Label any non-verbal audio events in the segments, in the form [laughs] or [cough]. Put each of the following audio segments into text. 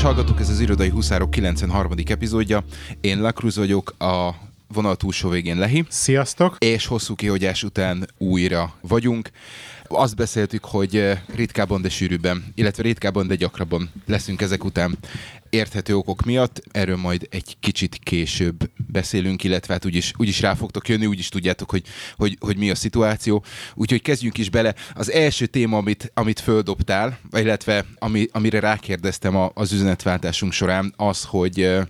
Kedves hallgatók, ez az Irodai Huszárok 93. epizódja. Én Lakruz vagyok, a vonal túlsó végén Lehi. Sziasztok! És hosszú kihagyás után újra vagyunk. Azt beszéltük, hogy ritkábban, de sűrűbben, illetve ritkábban, de gyakrabban leszünk ezek után érthető okok miatt. Erről majd egy kicsit később beszélünk, illetve hát úgyis, úgyis rá fogtok jönni, úgyis tudjátok, hogy, hogy, hogy mi a szituáció. Úgyhogy kezdjünk is bele. Az első téma, amit, amit földobtál, illetve ami, amire rákérdeztem az üzenetváltásunk során, az, hogy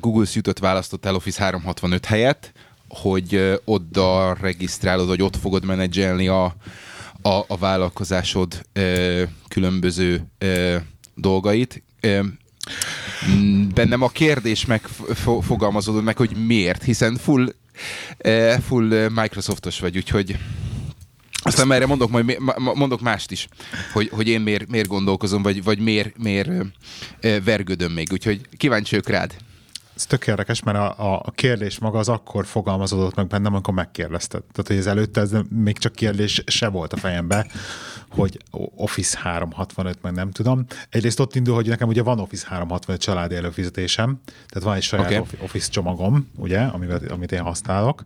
Google Suite-ot választottál Office 365 helyett, hogy oda regisztrálod, vagy ott fogod menedzselni a, a, a vállalkozásod ö, különböző ö, dolgait. Bennem a kérdés megfogalmazódott meg, hogy miért, hiszen full, full Microsoftos vagy, úgyhogy aztán erre mondok, majd mondok mást is, hogy, hogy én miért, miért gondolkozom, vagy, vagy miért, miért vergődöm még, úgyhogy kíváncsi vagyok rád ez tök érdekes, mert a, a kérdés maga az akkor fogalmazódott meg bennem, amikor megkérdezted. Tehát, hogy ez előtte ez még csak kérdés se volt a fejembe, hogy Office 365, meg nem tudom. Egyrészt ott indul, hogy nekem ugye van Office 365 családi előfizetésem, tehát van egy saját okay. Office csomagom, ugye, amit, amit én használok,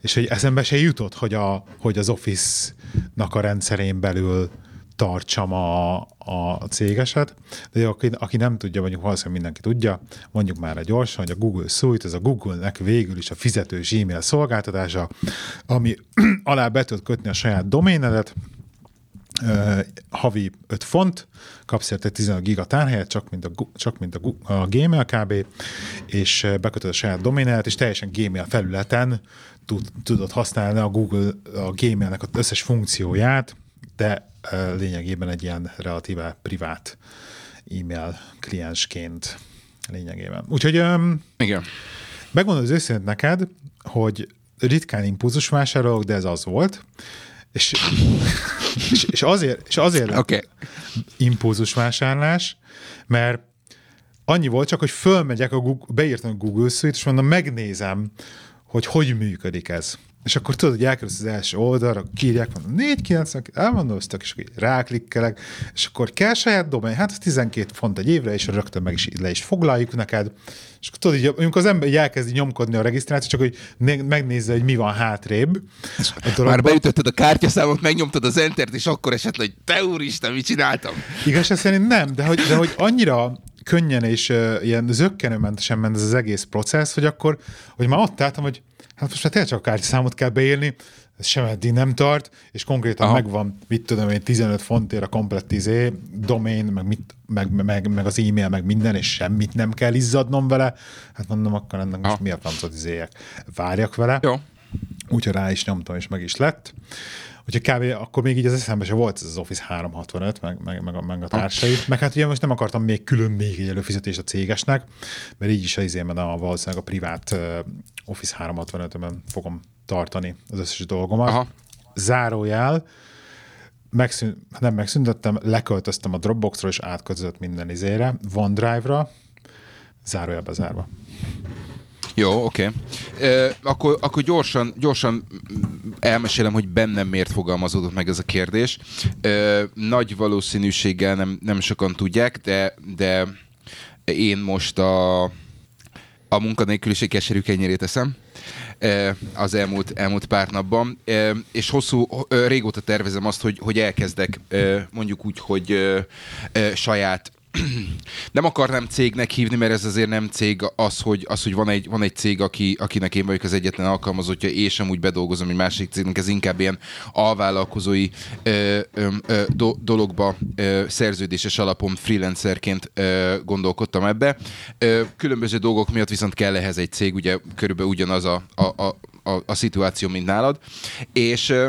és hogy eszembe se jutott, hogy, a, hogy az Office-nak a rendszerén belül tartsam a, a cégeset, de aki, aki nem tudja, mondjuk valószínűleg mindenki tudja, mondjuk már egy gyorsan, hogy a Google Suite, ez a Google-nek végül is a fizető Gmail szolgáltatása, ami [clears throat] alá be tud kötni a saját doménedet, Uh, havi 5 font, kapsz érte 15 giga tárhelyet, csak mint, a, csak mint a, a Gmail kb, és bekötöd a saját doménelet, és teljesen Gmail felületen tud, tudod használni a Google a Gmailnek az összes funkcióját, de lényegében egy ilyen relatíve privát e-mail kliensként lényegében. Úgyhogy Igen. megmondom az őszintén neked, hogy ritkán impulzus vásárolok, de ez az volt, és, és, és azért, és azért okay. impulzus vásárlás, mert annyi volt csak, hogy fölmegyek, a Google, beírtam a Google Suite, és mondom, megnézem, hogy hogy működik ez. És akkor tudod, hogy elkerülsz az első oldalra, kírják, mondom, 490, elmondoztak, és akkor ráklikkelek, és akkor kell saját domain, hát az 12 font egy évre, és rögtön meg is le is foglaljuk neked, és akkor tudod, így, amikor az ember így elkezdi nyomkodni a regisztrációt, csak hogy megnézze, hogy mi van hátrébb. Már beütötted a kártyaszámot, megnyomtad az entert, és akkor esetleg, hogy te úristen, mit csináltam? Igaz, szerint nem, de hogy, de hogy annyira könnyen és uh, ilyen zöggenőmentesen ment ez az egész processz, hogy akkor, hogy már ott álltam, hogy hát most már tényleg csak a kártyaszámot kell beírni, ez sem eddig nem tart, és konkrétan Aha. megvan, mit tudom én, 15 fontért a komplett izé, domain, meg, mit, meg, meg, meg, az e-mail, meg minden, és semmit nem kell izzadnom vele. Hát mondom, akkor ennek most mi a francot izéjek? Várjak vele. Jó. Úgyhogy rá is nyomtam, és meg is lett. Úgyhogy kb. akkor még így az eszembe se volt ez az Office 365, meg, meg, meg, a, meg a társai. Meg hát ugye most nem akartam még külön még egy előfizetést a cégesnek, mert így is az izében a valószínűleg a privát Office 365-ben fogom tartani az összes dolgomat. Aha. Zárójel, megszűn, nem megszüntettem, leköltöztem a Dropboxról, és átközött minden izére, OneDrive-ra, zárójelbe zárva. Jó, oké. Okay. akkor, akkor gyorsan, gyorsan elmesélem, hogy bennem miért fogalmazódott meg ez a kérdés. Ö, nagy valószínűséggel nem, nem sokan tudják, de, de én most a, a munkanélküliség keserű kenyérét eszem az elmúlt, elmúlt pár napban, és hosszú, régóta tervezem azt, hogy, hogy elkezdek mondjuk úgy, hogy saját [clears throat] nem akarnám cégnek hívni, mert ez azért nem cég az, hogy, az, hogy van, egy, van egy cég, aki, akinek én vagyok az egyetlen alkalmazottja, és amúgy bedolgozom egy másik cégnek, ez inkább ilyen alvállalkozói ö, ö, ö, do, dologba ö, szerződéses alapon freelancerként ö, gondolkodtam ebbe. Ö, különböző dolgok miatt viszont kell ehhez egy cég, ugye körülbelül ugyanaz a, a, a, a, a szituáció, mint nálad. És ö,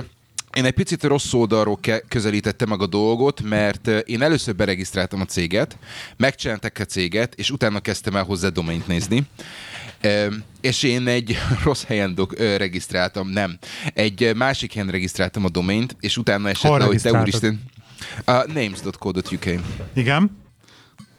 én egy picit rossz oldalról ke- közelítettem meg a dolgot, mert én először beregisztráltam a céget, megcsináltak a céget, és utána kezdtem el hozzá domaint nézni. és én egy [laughs] rossz helyen do- regisztráltam, nem. Egy másik helyen regisztráltam a domaint, és utána esett le, hogy te úristen... Uh, names.co.uk Igen.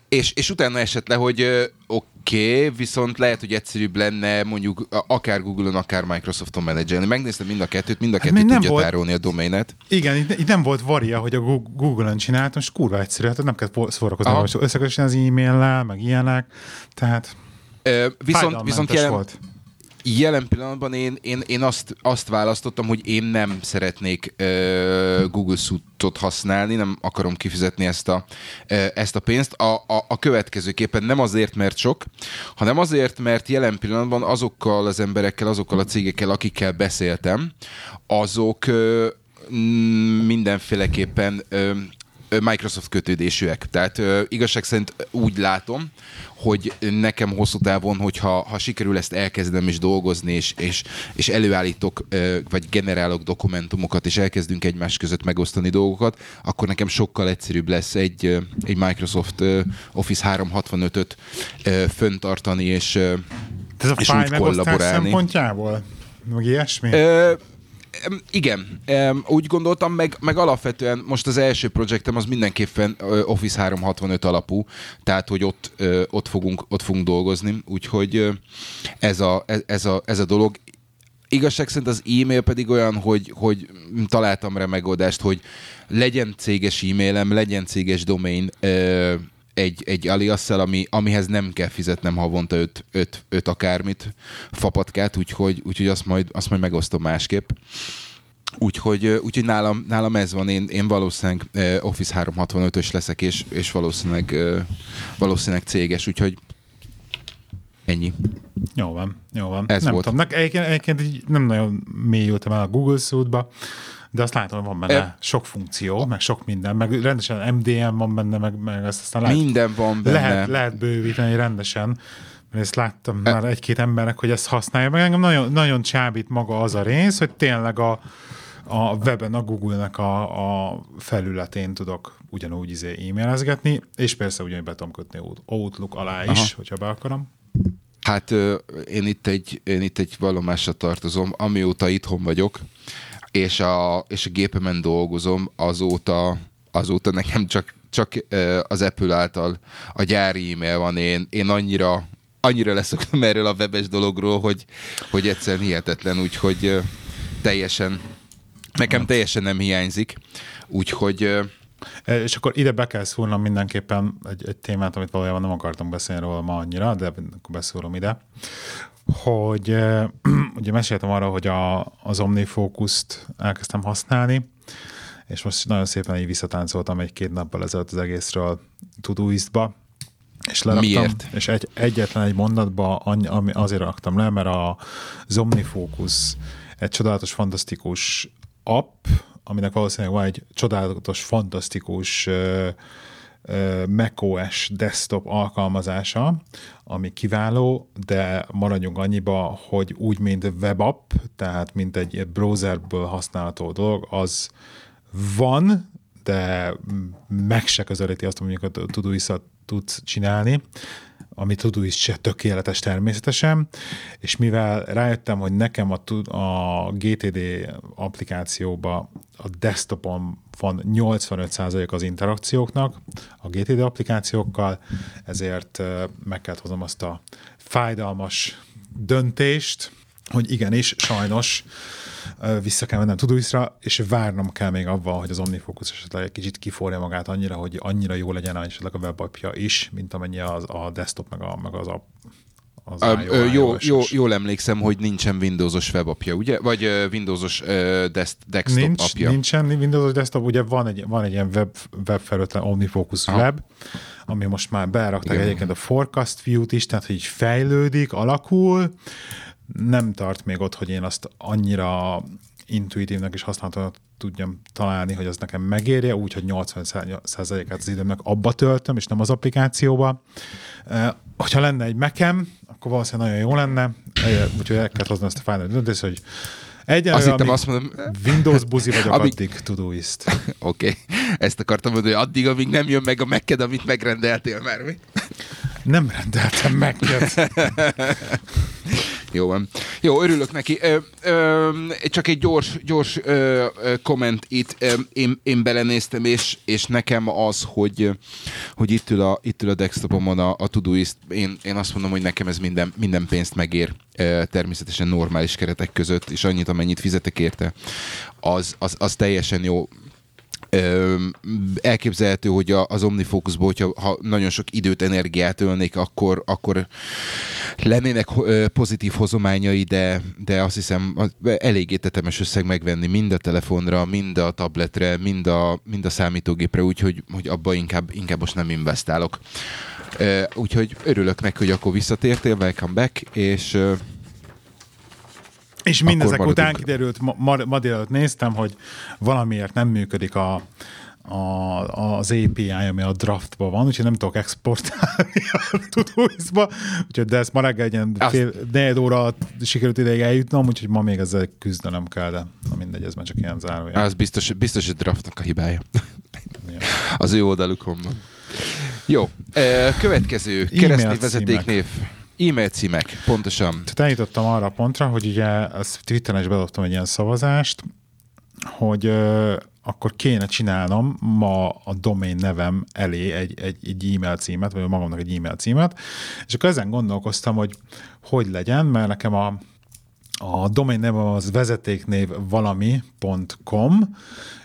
És, és utána esett le, hogy oké, Oké, okay, viszont lehet, hogy egyszerűbb lenne mondjuk akár Google-on, akár Microsofton menedzselni. Megnéztem mind a kettőt, mind a kettőt hát tudja volt... tárolni a doménet. Igen, itt, itt nem volt varia, hogy a Google-on csináltam, és kurva egyszerű, hát nem kell szórakozni, hogy összekötni az e-mail meg ilyenek, tehát Ö, viszont, viszont jelen, volt. Jelen pillanatban én, én, én azt, azt választottam, hogy én nem szeretnék uh, Google Suite-ot használni, nem akarom kifizetni ezt a, uh, ezt a pénzt. A, a, a következőképpen nem azért, mert sok, hanem azért, mert jelen pillanatban azokkal az emberekkel, azokkal a cégekkel, akikkel beszéltem, azok uh, mindenféleképpen Microsoft kötődésűek. Tehát ö, igazság szerint úgy látom, hogy nekem hosszú távon, hogyha ha sikerül ezt elkezdem és dolgozni, és, és, és előállítok, ö, vagy generálok dokumentumokat, és elkezdünk egymás között megosztani dolgokat, akkor nekem sokkal egyszerűbb lesz egy, egy Microsoft Office 365-öt föntartani, és, ez a és úgy kollaborálni. szempontjából? Meg ilyesmi? Ö, igen, úgy gondoltam, meg, meg alapvetően most az első projektem az mindenképpen Office 365 alapú, tehát hogy ott, ott, fogunk, ott fogunk dolgozni, úgyhogy ez a, ez a, ez a dolog. Igazság szerint az e-mail pedig olyan, hogy, hogy találtam rá megoldást, hogy legyen céges e-mailem, legyen céges domain, egy, egy alias ami, amihez nem kell fizetnem havonta öt, öt, öt akármit fapatkát, úgyhogy, úgyhogy azt, majd, azt majd megosztom másképp. Úgyhogy, úgyhogy nálam, nálam ez van, én, én valószínűleg Office 365-ös leszek, és, és valószínűleg, valószínűleg céges, úgyhogy ennyi. Jó van, jó van. Ez nem volt. tudom, egyébként, egyébként nem nagyon mélyültem el a Google Suite-ba, de azt látom, hogy van benne e... sok funkció, meg sok minden, meg rendesen MDM van benne, meg, meg ezt aztán lehet, minden van benne. Lehet, lehet bővíteni rendesen, mert ezt láttam e... már egy-két embernek, hogy ezt használja, meg engem nagyon, nagyon csábít maga az a rész, hogy tényleg a, a weben, a Google-nek a, a felületén tudok ugyanúgy izé e-mailezgetni, és persze ugyanúgy be tudom kötni Outlook alá is, Aha. hogyha be akarom. Hát én itt egy, én itt egy vallomásra tartozom, amióta itthon vagyok, és a, és a gépemen dolgozom, azóta, azóta nekem csak, csak az Apple által a gyári e-mail van, én, én annyira, annyira leszoktam erről a webes dologról, hogy, hogy egyszerűen hihetetlen, úgyhogy teljesen, nekem teljesen nem hiányzik, úgyhogy és akkor ide be kell szúrnom mindenképpen egy, egy témát, amit valójában nem akartam beszélni róla ma annyira, de akkor beszúrom ide, hogy [clears throat] ugye meséltem arra, hogy a, az OmniFocus-t elkezdtem használni, és most nagyon szépen így visszatáncoltam egy-két nappal ezelőtt az egészről Todoist-ba, és leraktam, Miért? És egy, egyetlen egy mondatba ami azért raktam le, mert a Omnifocus egy csodálatos, fantasztikus app, aminek valószínűleg van egy csodálatos, fantasztikus uh, macOS desktop alkalmazása, ami kiváló, de maradjunk annyiba, hogy úgy, mint webapp, tehát mint egy browserből használható dolog, az van, de meg se közelíti azt, amit a Todoist tudsz csinálni ami Todoist se tökéletes természetesen, és mivel rájöttem, hogy nekem a, a GTD applikációba a desktopon van 85% az interakcióknak a GTD applikációkkal, ezért meg kellett hoznom azt a fájdalmas döntést, hogy igenis, sajnos vissza kell mennem Todoistra, és várnom kell még avval, hogy az OmniFocus esetleg egy kicsit kiforja magát annyira, hogy annyira jó legyen esetleg a webapja is, mint amennyi az, a desktop meg, a, meg az app. Az uh, jó, jó, jó, jól emlékszem, hogy nincsen Windowsos webapja, ugye? Vagy uh, Windowsos uh, desk, desktop Nincs, apja. Nincsen Windowsos desktop, ugye van egy, van egy ilyen web, web felületen OmniFocus Aha. web, ami most már berakták Igen. egyébként a forecast view-t is, tehát hogy így fejlődik, alakul, nem tart még ott, hogy én azt annyira intuitívnek és használhatónak tudjam találni, hogy az nekem megérje, úgy, hogy 80%-át az időmnek abba töltöm, és nem az applikációba. Hogyha lenne egy mekem, akkor valószínűleg nagyon jó lenne, úgyhogy el kell hozni azt a fájnál döntést, hogy Egyenlően, azt, azt mondom, Windows buzi vagyok amíg... addig, Todoist. [laughs] Oké, okay. ezt akartam mondani, hogy addig, amíg nem jön meg a Mac-ed, amit megrendeltél már, mi? Nem rendeltem meg. [laughs] Jó van. Jó, örülök neki. Ö, ö, csak egy gyors, gyors ö, komment itt. Ö, én, én belenéztem, és, és nekem az, hogy, hogy itt ül a, itt ül a desktopomon a, a Todoist, én, én azt mondom, hogy nekem ez minden, minden pénzt megér természetesen normális keretek között, és annyit, amennyit fizetek érte, az, az, az teljesen jó Ö, elképzelhető, hogy a, az Omnifocusból, hogyha ha nagyon sok időt, energiát ölnék, akkor, akkor lennének pozitív hozományai, de, de azt hiszem eléggé tetemes összeg megvenni mind a telefonra, mind a tabletre, mind a, mind a számítógépre, úgyhogy hogy abba inkább, inkább most nem investálok. Úgyhogy örülök neki, hogy akkor visszatértél, welcome back, és és mindezek után kiderült, ma, ma délelőtt néztem, hogy valamiért nem működik a, a, az API, ami a draftban van, úgyhogy nem tudok exportálni [laughs] a Todoist-ba, úgyhogy de ezt ma reggel egy ilyen fél, négy óra sikerült ideig eljutnom, úgyhogy ma még ezzel küzdenem kell, de na mindegy, ez már csak ilyen zárója. Az biztos, biztos, hogy draftnak a hibája. Ja. [laughs] Az ő oldalukon van. Jó, következő keresztény vezetéknév. E-mail címek, pontosan. Tehát eljutottam arra a pontra, hogy ugye azt Twitteren is bedobtam egy ilyen szavazást, hogy uh, akkor kéne csinálnom ma a domain nevem elé egy, egy, egy e-mail címet, vagy magamnak egy e-mail címet, és akkor ezen gondolkoztam, hogy hogy legyen, mert nekem a, a domain nevem az vezetéknév valami.com,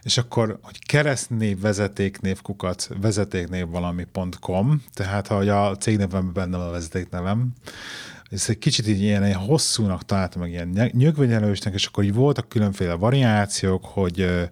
és akkor, hogy keresztnév, vezetéknév, kukat, vezetéknév valami.com, tehát ha a cégnevemben benne a vezetéknevem, ez egy kicsit így ilyen, ilyen hosszúnak találtam, meg ilyen nyögvenyelősnek, és akkor így voltak különféle variációk, hogy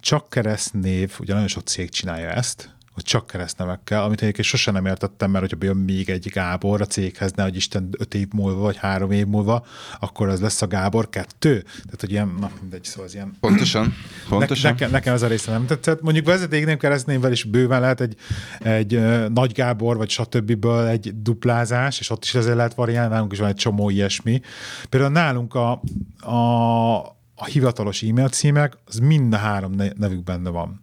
csak keresztnév, ugye nagyon sok cég csinálja ezt, hogy csak keresztnevekkel, amit egyébként sosem nem értettem, mert hogyha bejön még egy Gábor a céghez, ne, hogy Isten öt év múlva, vagy három év múlva, akkor az lesz a Gábor kettő. Tehát, hogy ilyen, na mindegy, szóval az ilyen... Pontosan, pontosan. Ne, nekem, nekem ez a része nem tetszett. Mondjuk vezetéknév keresztnévvel is bőven lehet egy, egy uh, Nagy Gábor, vagy stb. egy duplázás, és ott is ezért lehet variálni, nálunk is van egy csomó ilyesmi. Például nálunk a, a, a hivatalos e-mail címek, az mind a három nevük benne van.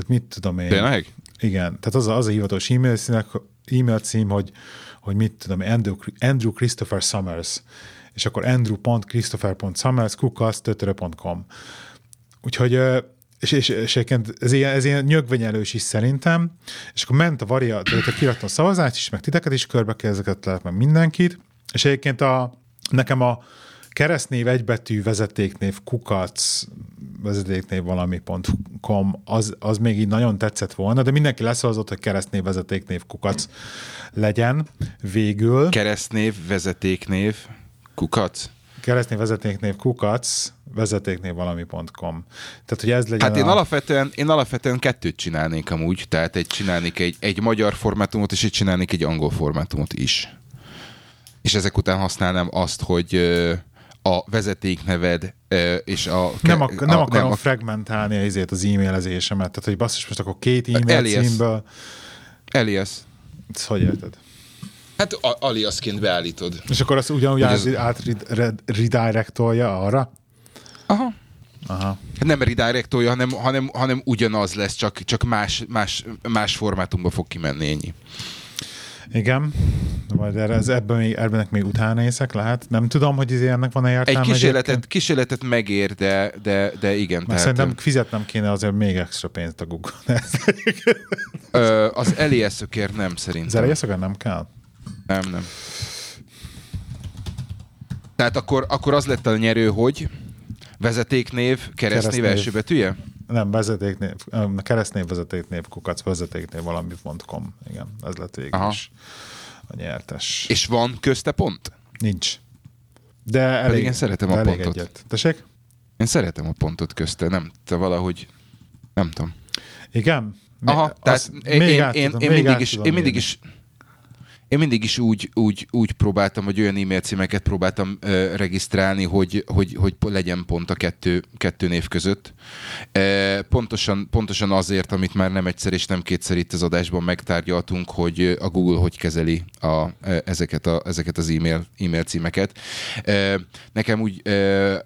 Tehát mit tudom én. Tényleg? Igen, tehát az a, az a hivatalos e-mail, színek, e-mail cím, hogy, hogy mit tudom, Andrew, Andrew Christopher Summers, és akkor andrew.christopher.summers kukasz.com. Úgyhogy és, és, és ez ilyen, ez ilyen nyögvenyelős is szerintem, és akkor ment a varia, tehát kiraktam a szavazást is, meg titeket is körbe ezeket lehet, meg mindenkit, és egyébként a, nekem a keresztnév egybetű vezetéknév kukac vezetéknév valami.com, az, az még így nagyon tetszett volna, de mindenki leszavazott, hogy keresztnév vezetéknév kukac legyen végül. Keresztnév vezetéknév kukac? keresztnév vezetéknév kukac, vezetéknév valami.com. Tehát, hogy ez legyen Hát én, a... alapvetően, én alapvetően kettőt csinálnék amúgy, tehát egy csinálnék egy, egy magyar formátumot, és egy csinálnék egy angol formátumot is. És ezek után használnám azt, hogy a vezetékneved és a... Nem, ak- nem a, akarom nem a... fragmentálni az, az e-mailezésemet, tehát hogy basszus, most akkor két e-mail Elias. címből... Elias. Ezt hogy érted? Hát aliasként beállítod. És akkor azt ugyanúgy az... át redirectolja arra? Aha. Aha. Hát nem redirectolja, hanem, hanem, hanem ugyanaz lesz, csak, csak más, más, más formátumba fog kimenni ennyi. Igen, majd erre, ez ebben még, ebben még utána nézek, lehet. Nem tudom, hogy ez ennek van-e értelme. Egy kísérletet, kísérletet megér, de, de, de igen. Mert tehát, szerintem fizetnem kéne azért még extra pénzt a Google. [laughs] Ö, az elias nem szerintem. Az elias nem kell? Nem, nem. Tehát akkor, akkor az lett a nyerő, hogy vezetéknév, keresztnév, keresztnév. első betűje? Nem, vezetéknév, keresztnév, vezetéknév, kukac, vezetéknév, valami.com. Igen, ez lett végül Aha. is a nyertes. És van közte pont? Nincs. De elég, Pedig én szeretem a pontot. Egyet. Tessék? Én szeretem a pontot közte, nem, te valahogy, nem tudom. Igen? Aha, tehát én, én, én, én, mindig is, én mindig is, én mindig is úgy, úgy, úgy próbáltam, hogy olyan e-mail címeket próbáltam ö, regisztrálni, hogy, hogy, hogy legyen pont a kettő, kettő név között. E, pontosan, pontosan azért, amit már nem egyszer és nem kétszer itt az adásban megtárgyaltunk, hogy a Google hogy kezeli a, ezeket, a, ezeket az e-mail, e-mail címeket. E, nekem úgy e,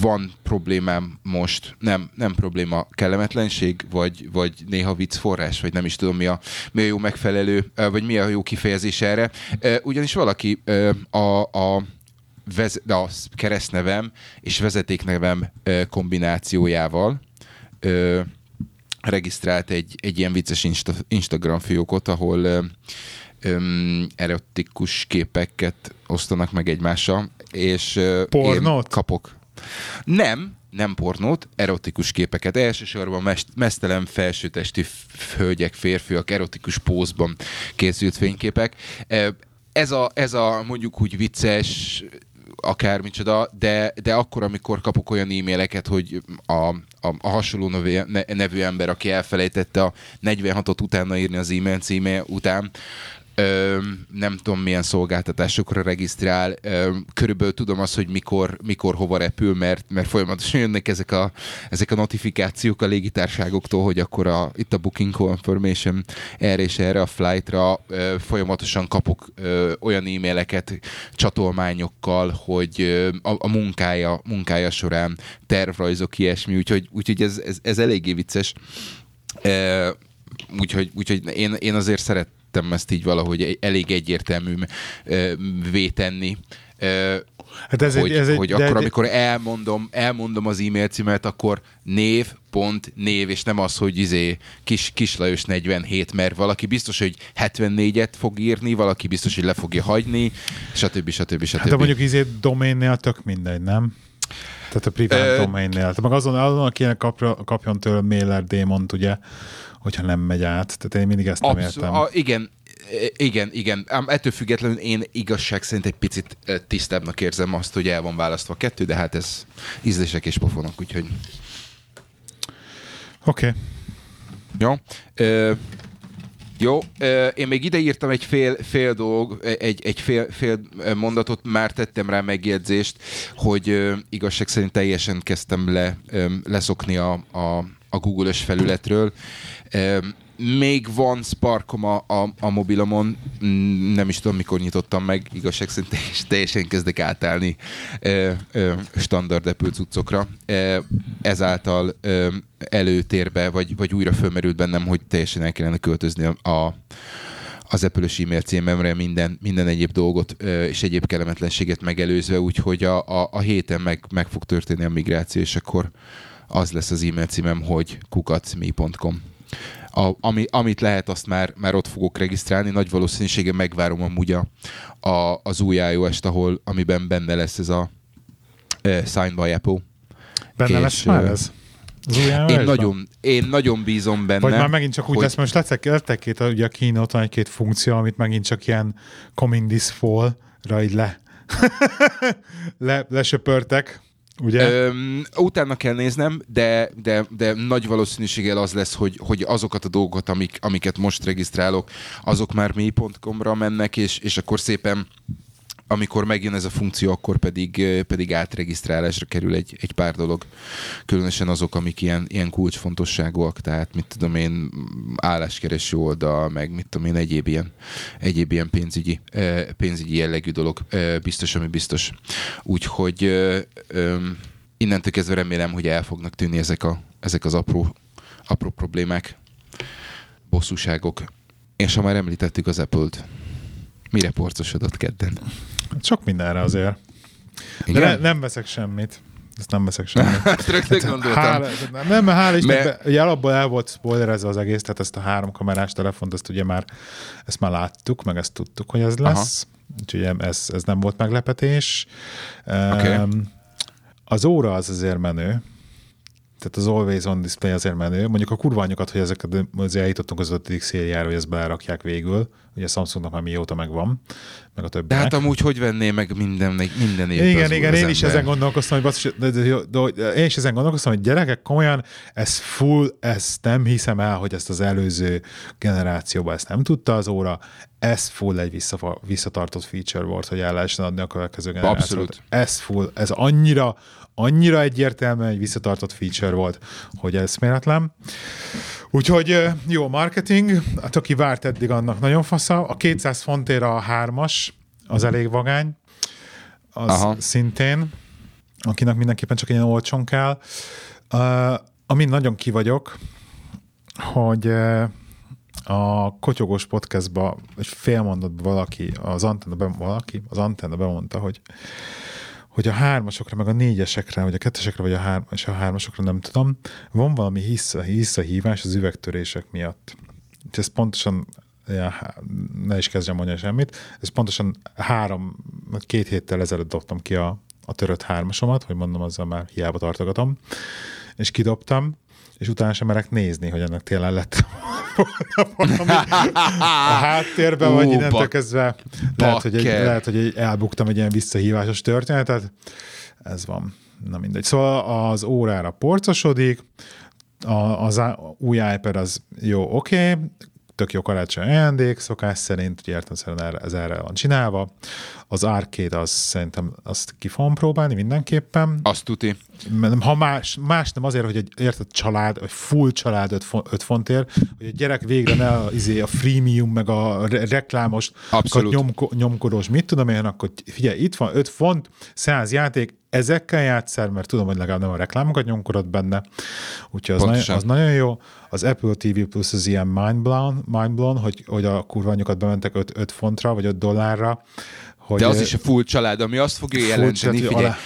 van problémám most, nem, nem probléma, kellemetlenség, vagy, vagy néha vicc forrás, vagy nem is tudom mi a, mi a jó megfelelő, vagy mi a jó kifejezés erre. Ugyanis valaki a, a vez, a keresztnevem és vezetéknevem kombinációjával regisztrált egy, egy ilyen vicces Insta, Instagram fiókot, ahol öm, erotikus képeket osztanak meg egymással, és ö, Pornót? én kapok. Nem, nem pornót, erotikus képeket. Elsősorban mest, mesztelen felsőtestű hölgyek, férfiak erotikus pózban készült fényképek. Ö, Ez a, ez a mondjuk úgy vicces, akármicsoda, de, de akkor, amikor kapok olyan e-maileket, hogy a, a, a hasonló nevű, ne- nevű ember, aki elfelejtette a 46-ot utána írni az e-mail címe után, Ö, nem tudom milyen szolgáltatásokra regisztrál, ö, körülbelül tudom azt, hogy mikor, mikor hova repül, mert, mert folyamatosan jönnek ezek a, ezek a notifikációk a légitárságoktól, hogy akkor a, itt a booking confirmation erre és erre a flightra ö, folyamatosan kapok ö, olyan e-maileket csatolmányokkal, hogy ö, a, a munkája, munkája során tervrajzok, ilyesmi, úgyhogy, úgyhogy ez, ez, ez eléggé vicces. Ö, úgyhogy, úgyhogy én, én azért szerettem ezt így valahogy egy- elég egyértelmű vétenni. Hát ez hogy, egy, ez egy, hogy de akkor, egy- amikor elmondom, elmondom az e-mail címet, akkor név, pont, név, és nem az, hogy izé kis, kis Lajos 47, mert valaki biztos, hogy 74-et fog írni, valaki biztos, hogy le fogja hagyni, stb. stb. stb. Hát de mondjuk izé domainnél tök mindegy, nem? Tehát a privát Ö- domainnél. Tehát meg azon, azon aki kapja, kapjon tőle mailer démont, ugye, hogyha nem megy át. Tehát én mindig ezt nem Abszol- értem. a, igen, e- igen, igen. Ám ettől függetlenül én igazság szerint egy picit tisztábbnak érzem azt, hogy el van választva a kettő, de hát ez ízlések és pofonok, úgyhogy Oké. Okay. jó. Ö, jó, én még ide írtam egy fél, fél dolog, egy, egy fél, fél mondatot, már tettem rá megjegyzést, hogy igazság szerint teljesen kezdtem le, leszokni a, a, a Google-ös felületről. Még van Sparkom a, a, a mobilomon, Mm, nem is tudom, mikor nyitottam meg, igazság szerint teljes- teljesen kezdek átállni ö, ö, standard Apple cuccokra. Ö, ezáltal előtérbe, vagy, vagy újra fölmerült bennem, hogy teljesen el kellene költözni a, az Apple-ös e-mail címemre minden, minden egyéb dolgot és egyéb kellemetlenséget megelőzve, úgyhogy a, a, a héten meg, meg fog történni a migráció, és akkor az lesz az e-mail címem, hogy kukacmi.com. A, ami, amit lehet, azt már, már ott fogok regisztrálni. Nagy valószínűséggel megvárom amúgy a, a, az új iOS-t, ahol, amiben benne lesz ez a uh, Sign by Apple. Benne És, lesz már ez? Az új Én nagyon, én nagyon bízom benne. Vagy már megint csak úgy hogy- lesz, most lettek, lettek két, ugye a kínóton egy-két funkció, amit megint csak ilyen coming this fall-ra így le, [laughs] le lesöpörtek, ugye? Öm, utána kell néznem, de, de, de nagy valószínűséggel az lesz, hogy, hogy azokat a dolgokat, amik, amiket most regisztrálok, azok már mi.com-ra mennek, és, és akkor szépen amikor megjön ez a funkció, akkor pedig, pedig átregisztrálásra kerül egy, egy pár dolog. Különösen azok, amik ilyen, ilyen kulcsfontosságúak, tehát mit tudom én, álláskereső oldal, meg mit tudom én, egyéb ilyen, egyéb ilyen pénzügyi, pénzügyi jellegű dolog biztos, ami biztos. Úgyhogy innentől kezdve remélem, hogy el fognak tűnni ezek, a, ezek az apró, apró problémák, bosszúságok. És ha már említettük az Apple-t, mire porcosodott kedden? Sok mindenre azért. De ne, nem veszek semmit. Ezt nem veszek semmit. [laughs] Hát rögtön gondoltam. Hála, nem, mert hála Istennek, Mert- ugye alapból el volt spoilerezve az egész, tehát ezt a három kamerás telefont, ezt ugye már, ezt már láttuk, meg ezt tudtuk, hogy ez lesz. Úgyhogy ez, ez nem volt meglepetés. Oké. Um, az óra az azért menő, tehát az Always On Display azért menő. Mondjuk a kurva anyukat, hogy ezeket azért eljutottunk az ötödik szériára, hogy ezt belerakják végül. Ugye Samsungnak már mióta megvan, meg a De többinek. hát amúgy hogy venné meg minden, minden évben Igen, igen, én is ezen gondolkoztam, hogy basszus, de, de, de, de, de, én is ezen gondolkoztam, hogy gyerekek, komolyan, ez full, ezt nem hiszem el, hogy ezt az előző generációban ezt nem tudta az óra, ez full egy visszatartott feature volt, hogy el lehessen adni a következő generációt. Abszolút. Ez full, ez annyira, annyira egyértelműen egy visszatartott feature volt, hogy ez méretlen. Úgyhogy jó marketing, hát aki várt eddig, annak nagyon fasza. A 200 fontért a hármas, az elég vagány, az Aha. Aha. szintén, akinek mindenképpen csak ilyen olcsón kell. Uh, amin nagyon kivagyok, hogy uh, a Kotyogós podcastba egy fél mondatban valaki, az antenna, be, valaki, az antenna bemondta, hogy hogy a hármasokra, meg a négyesekre, vagy a kettesekre, vagy a, hár, és a hármasokra nem tudom, van valami hissza, visszahívás az üvegtörések miatt. És ez pontosan, ja, ne is kezdjem mondani semmit, ez pontosan három, két héttel ezelőtt dobtam ki a, a törött hármasomat, hogy mondom, azzal már hiába tartogatom, és kidobtam, és utána sem merek nézni, hogy ennek tényleg lett valami [laughs] a háttérben, vagy innentől kezdve lehet hogy, egy, lehet, hogy egy, elbuktam egy ilyen visszahívásos történetet. Ez van. Na mindegy. Szóval az órára porcosodik, a, az új iPad az jó, oké, okay, tök jó karácsony ajándék, szokás szerint, ugye értem ez erre van csinálva. Az arcade az szerintem azt ki fogom próbálni mindenképpen. Azt tuti. Ha más, más nem azért, hogy egy érted család, vagy full család 5 fontért, hogy egy gyerek végre ne a, izé, a freemium, meg a re- reklámos, nyomko, nyomkodós, mit tudom én, akkor figyelj, itt van 5 font, 100 játék, ezekkel játszál, mert tudom, hogy legalább nem a reklámokat nyomkodott benne, úgyhogy az, nagyon, az nagyon jó. Az Apple TV Plus az ilyen mindblown, mindblown hogy, hogy a kurványokat bementek 5, 5 fontra, vagy 5 dollárra. Hogy De az is a full család, ami azt fogja jelenteni, figyelj, alá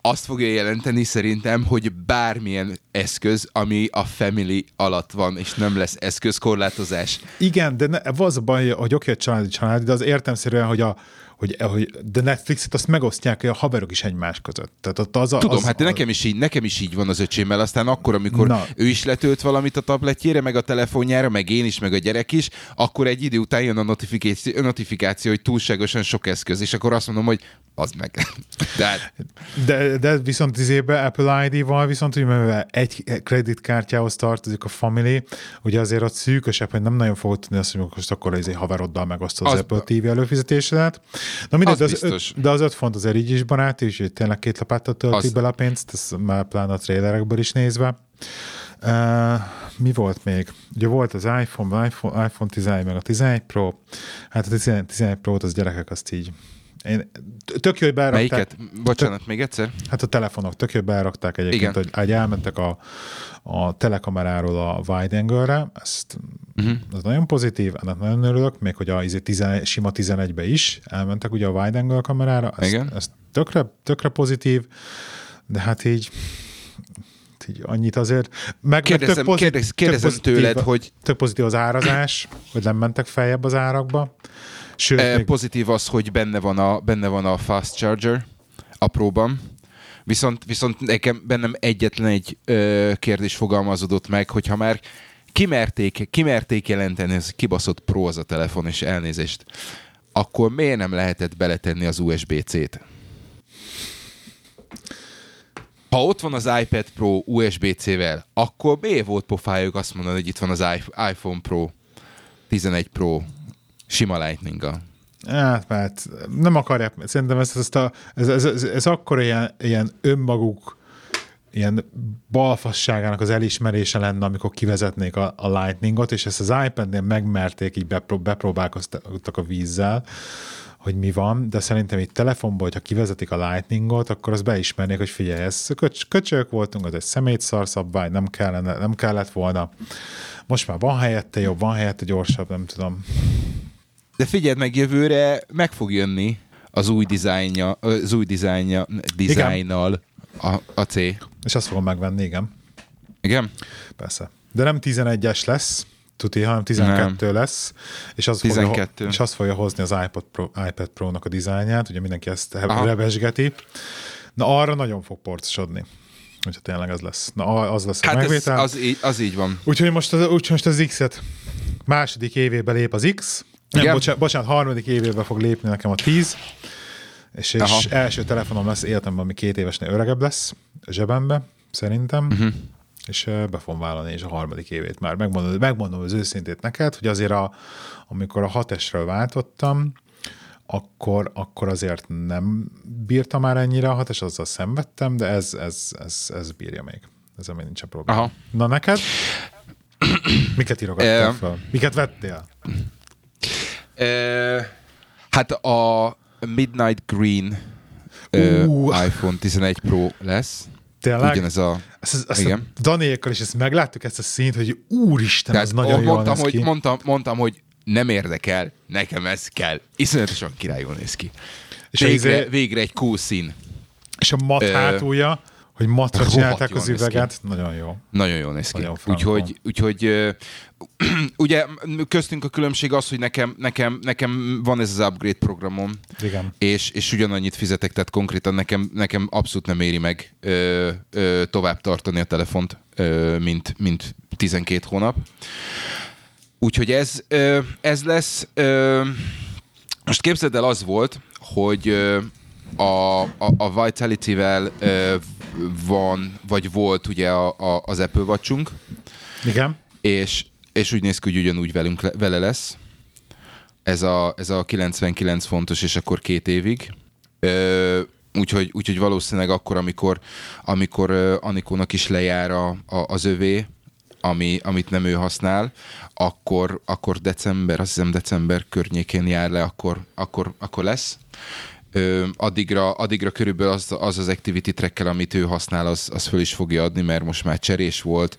azt fogja jelenteni szerintem, hogy bármilyen eszköz, ami a family alatt van, és nem lesz eszközkorlátozás. Igen, de ne, az a baj, hogy oké, családi családi, de az értemszerűen, hogy a, hogy, hogy de Netflixet azt megosztják a haverok is egymás között. Tehát ott az a, Tudom, az, hát nekem is, így, nekem is így van az öcsémmel, aztán akkor, amikor Na. ő is letölt valamit a tabletjére, meg a telefonjára, meg én is, meg a gyerek is, akkor egy idő után jön a notifikáció, a notifikáció hogy túlságosan sok eszköz, és akkor azt mondom, hogy az meg. [laughs] De, hát- de, de viszont izébe Apple ID-val viszont, hogy mivel egy kreditkártyához tartozik a family, ugye azért ott szűkösebb, hogy nem nagyon fogod tudni azt, hogy most akkor az izé haveroddal megosztod az, az Apple TV előfizetésedet. Na mindegy, az de, az öt, de az öt font azért így is barát, és hogy tényleg két lapáttal töltik az... bele a pénzt, ez már pláne a trailerekből is nézve. Uh, mi volt még? Ugye volt az iPhone, iPhone, iPhone 11, meg a 11 Pro. Hát a 11, 11 Pro-t az gyerekek azt így én, tök jó, hogy berakták. Melyiket? Bocsánat, tök, még egyszer? Hát a telefonok tök jó, hogy berakták egyébként, Igen. hogy, elmentek a, a telekameráról a wide angle-re, ezt, uh-huh. ez nagyon pozitív, ennek nagyon örülök, még hogy a izé, tizen, sima 11-be is elmentek ugye a wide angle kamerára, ez, Igen. ez tökre, tökre pozitív, de hát így így annyit azért. Meg, kérdezem, meg pozit, kérdez, kérdezem pozitív, tőled, hogy... Tök pozitív az árazás, hogy nem mentek feljebb az árakba. Sőt, e, még... Pozitív az, hogy benne van, a, benne van a fast charger apróban, viszont, viszont nekem bennem egyetlen egy ö, kérdés fogalmazódott meg, hogyha már kimerték, kimerték jelenteni, ez kibaszott pro az a telefon, és elnézést, akkor miért nem lehetett beletenni az USB-C-t? Ha ott van az iPad Pro USB-C-vel, akkor miért volt pofájuk azt mondani, hogy itt van az iPhone Pro 11 Pro sima lightning -a. Hát, hát nem akarják, szerintem ez, ez, a, ez, ez, ez, ez akkor ilyen, ilyen önmaguk ilyen balfasságának az elismerése lenne, amikor kivezetnék a, a Lightningot, és ezt az iPad-nél megmerték, így bepró, bepróbálkoztak a vízzel, hogy mi van, de szerintem itt telefonból, hogyha kivezetik a Lightningot, akkor az beismernék, hogy figyelj, ez köcs, köcsök voltunk, az egy szemétszar szabvány, nem, kellene, nem kellett volna. Most már van helyette jobb, van helyette gyorsabb, nem tudom. De figyeld meg, jövőre meg fog jönni az új dizájnja, az új dizájnja, dizájnnal a, a C. És azt fogom megvenni, igen. Igen? Persze. De nem 11-es lesz, tuti, hanem 12 nem. lesz, és az, 12. Fogja, és azt fogja hozni az iPod Pro, iPad Pro-nak a dizájnját, ugye mindenki ezt Aha. rebesgeti. Na arra nagyon fog porcosodni. Úgyhogy tényleg ez lesz. Na, az lesz hát a megvétel. Az, az, így, az így van. Úgyhogy most az, úgyhogy most az X-et második évébe lép az X, nem, Igen? bocsánat, bocsánat, harmadik évében fog lépni nekem a 10, és, és első telefonom lesz életemben, ami két évesnél öregebb lesz a zsebembe, szerintem. Uh-huh. És be fogom vállalni és a harmadik évét már. Megmondom, megmondom az őszintét neked, hogy azért a, amikor a 6 váltottam, akkor, akkor azért nem bírtam már ennyire a 6 azzal szenvedtem, de ez, ez, ez, ez bírja még. Ezzel még nincs a probléma. Aha. Na neked? [clears throat] Miket írogattál fel? Miket vettél? Hát a Midnight Green uh. iPhone 11 Pro lesz. Tényleg? Ugyanez a... Ezt, ezt, ezt igen. a Daniékkal is ezt megláttuk ezt a színt, hogy úristen, Tehát ez nagyon jól mondtam, hogy, ki. Mondtam, mondtam, hogy nem érdekel, nekem ez kell. Iszonyatosan királyul néz ki. És végre, izé... végre egy cool szín. És a mat Ö, hátulja, hogy matra csinálták az üveget, nagyon jó. Nagyon jól néz ki. Úgyhogy, úgyhogy [clears throat] ugye köztünk a különbség az, hogy nekem, nekem, nekem van ez az upgrade programom, Igen. és, és ugyanannyit fizetek, tehát konkrétan nekem, nekem abszolút nem éri meg ö, ö, tovább tartani a telefont, ö, mint, mint 12 hónap. Úgyhogy ez, ö, ez lesz. Ö, most képzeld el, az volt, hogy ö, a, a, a Vitality-vel ö, van, vagy volt ugye a, a, az Apple watch Igen. és, és úgy néz ki, hogy ugyanúgy velünk le, vele lesz. Ez a, ez a 99 fontos, és akkor két évig. Ö, úgyhogy, úgyhogy valószínűleg akkor, amikor, amikor Anikónak is lejár a, a, az övé, ami, amit nem ő használ, akkor, akkor december, azt hiszem december környékén jár le, akkor, akkor, akkor lesz. Ö, addigra, addigra körülbelül az, az az activity tracker, amit ő használ, az, az föl is fogja adni, mert most már cserés volt,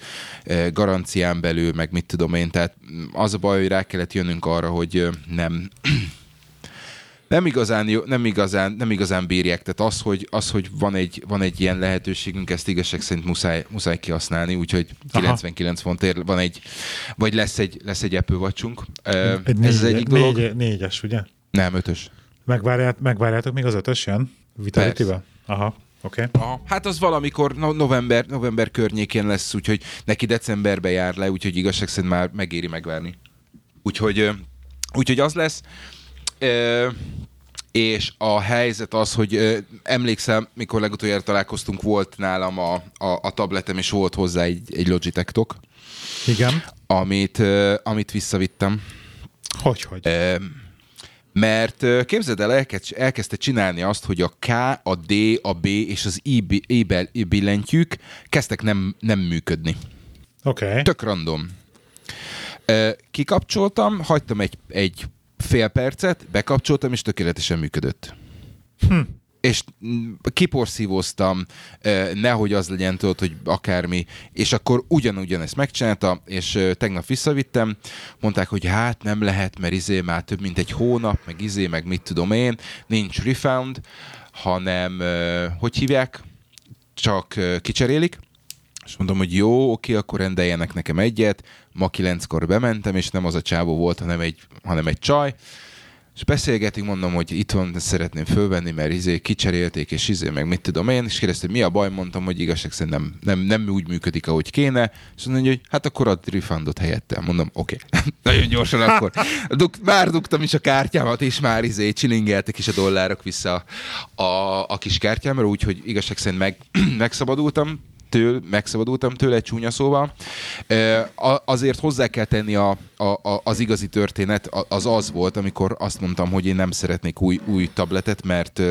garancián belül, meg mit tudom én, tehát az a baj, hogy rá kellett jönnünk arra, hogy nem, [clears throat] nem igazán, jó, nem igazán, nem igazán bírják. Tehát az, hogy, az, hogy van, egy, van egy ilyen lehetőségünk, ezt igazság szerint muszáj, muszáj kihasználni, úgyhogy Aha. 99 fontért van egy, vagy lesz egy, lesz egy Apple watchunk. Ö, Egy Ez az négy, egyik dolog. négy, négyes, ugye? Nem, ötös. Megvárját, megvárjátok, még az ötös jön? Vitality-be? Aha, oké. Okay. Aha. Hát az valamikor no- november, november környékén lesz, úgyhogy neki decemberbe jár le, úgyhogy igazság szerint már megéri megvárni. Úgyhogy, úgyhogy az lesz. Ö, és a helyzet az, hogy ö, emlékszem, mikor legutoljára találkoztunk, volt nálam a, a, a tabletem, és volt hozzá egy, egy Logitech tok, Igen. amit, ö, amit visszavittem. Hogy, hogy? Ö, mert képzeld el, elkezd, elkezdte csinálni azt, hogy a K, a D, a B és az I, bi- I, bel- I billentyűk kezdtek nem, nem működni. Oké. Okay. Tök random. Kikapcsoltam, hagytam egy, egy fél percet, bekapcsoltam, és tökéletesen működött. Hm. És kiporszívoztam, ö, nehogy az legyen, tudod, hogy akármi, és akkor ugyanúgyan ezt megcsinálta, és tegnap visszavittem, mondták, hogy hát nem lehet, mert izé már több mint egy hónap, meg izé, meg mit tudom én, nincs refund, hanem, hogy hívják, csak kicserélik, és mondom, hogy jó, oké, akkor rendeljenek nekem egyet. Ma kilenckor bementem, és nem az a csávó volt, hanem egy, hanem egy csaj. És beszélgetünk, mondom, hogy itt van, de szeretném fölvenni, mert izé kicserélték, és izé, meg mit tudom én, és kérdezte, hogy mi a baj, mondtam, hogy igazság szerint nem, nem, nem úgy működik, ahogy kéne, és mondja, hogy hát akkor add refundot helyette. Mondom, oké. [laughs] Nagyon gyorsan akkor. Duk, már dugtam is a kártyámat, és már izé csilingeltek is a dollárok vissza a, a kis kártyámra, úgyhogy igazság szerint meg, [clears throat] megszabadultam től, megszabadultam tőle egy csúnya szóval. Azért hozzá kell tenni a, a, a, az igazi történet, az az volt, amikor azt mondtam, hogy én nem szeretnék új, új tabletet, mert,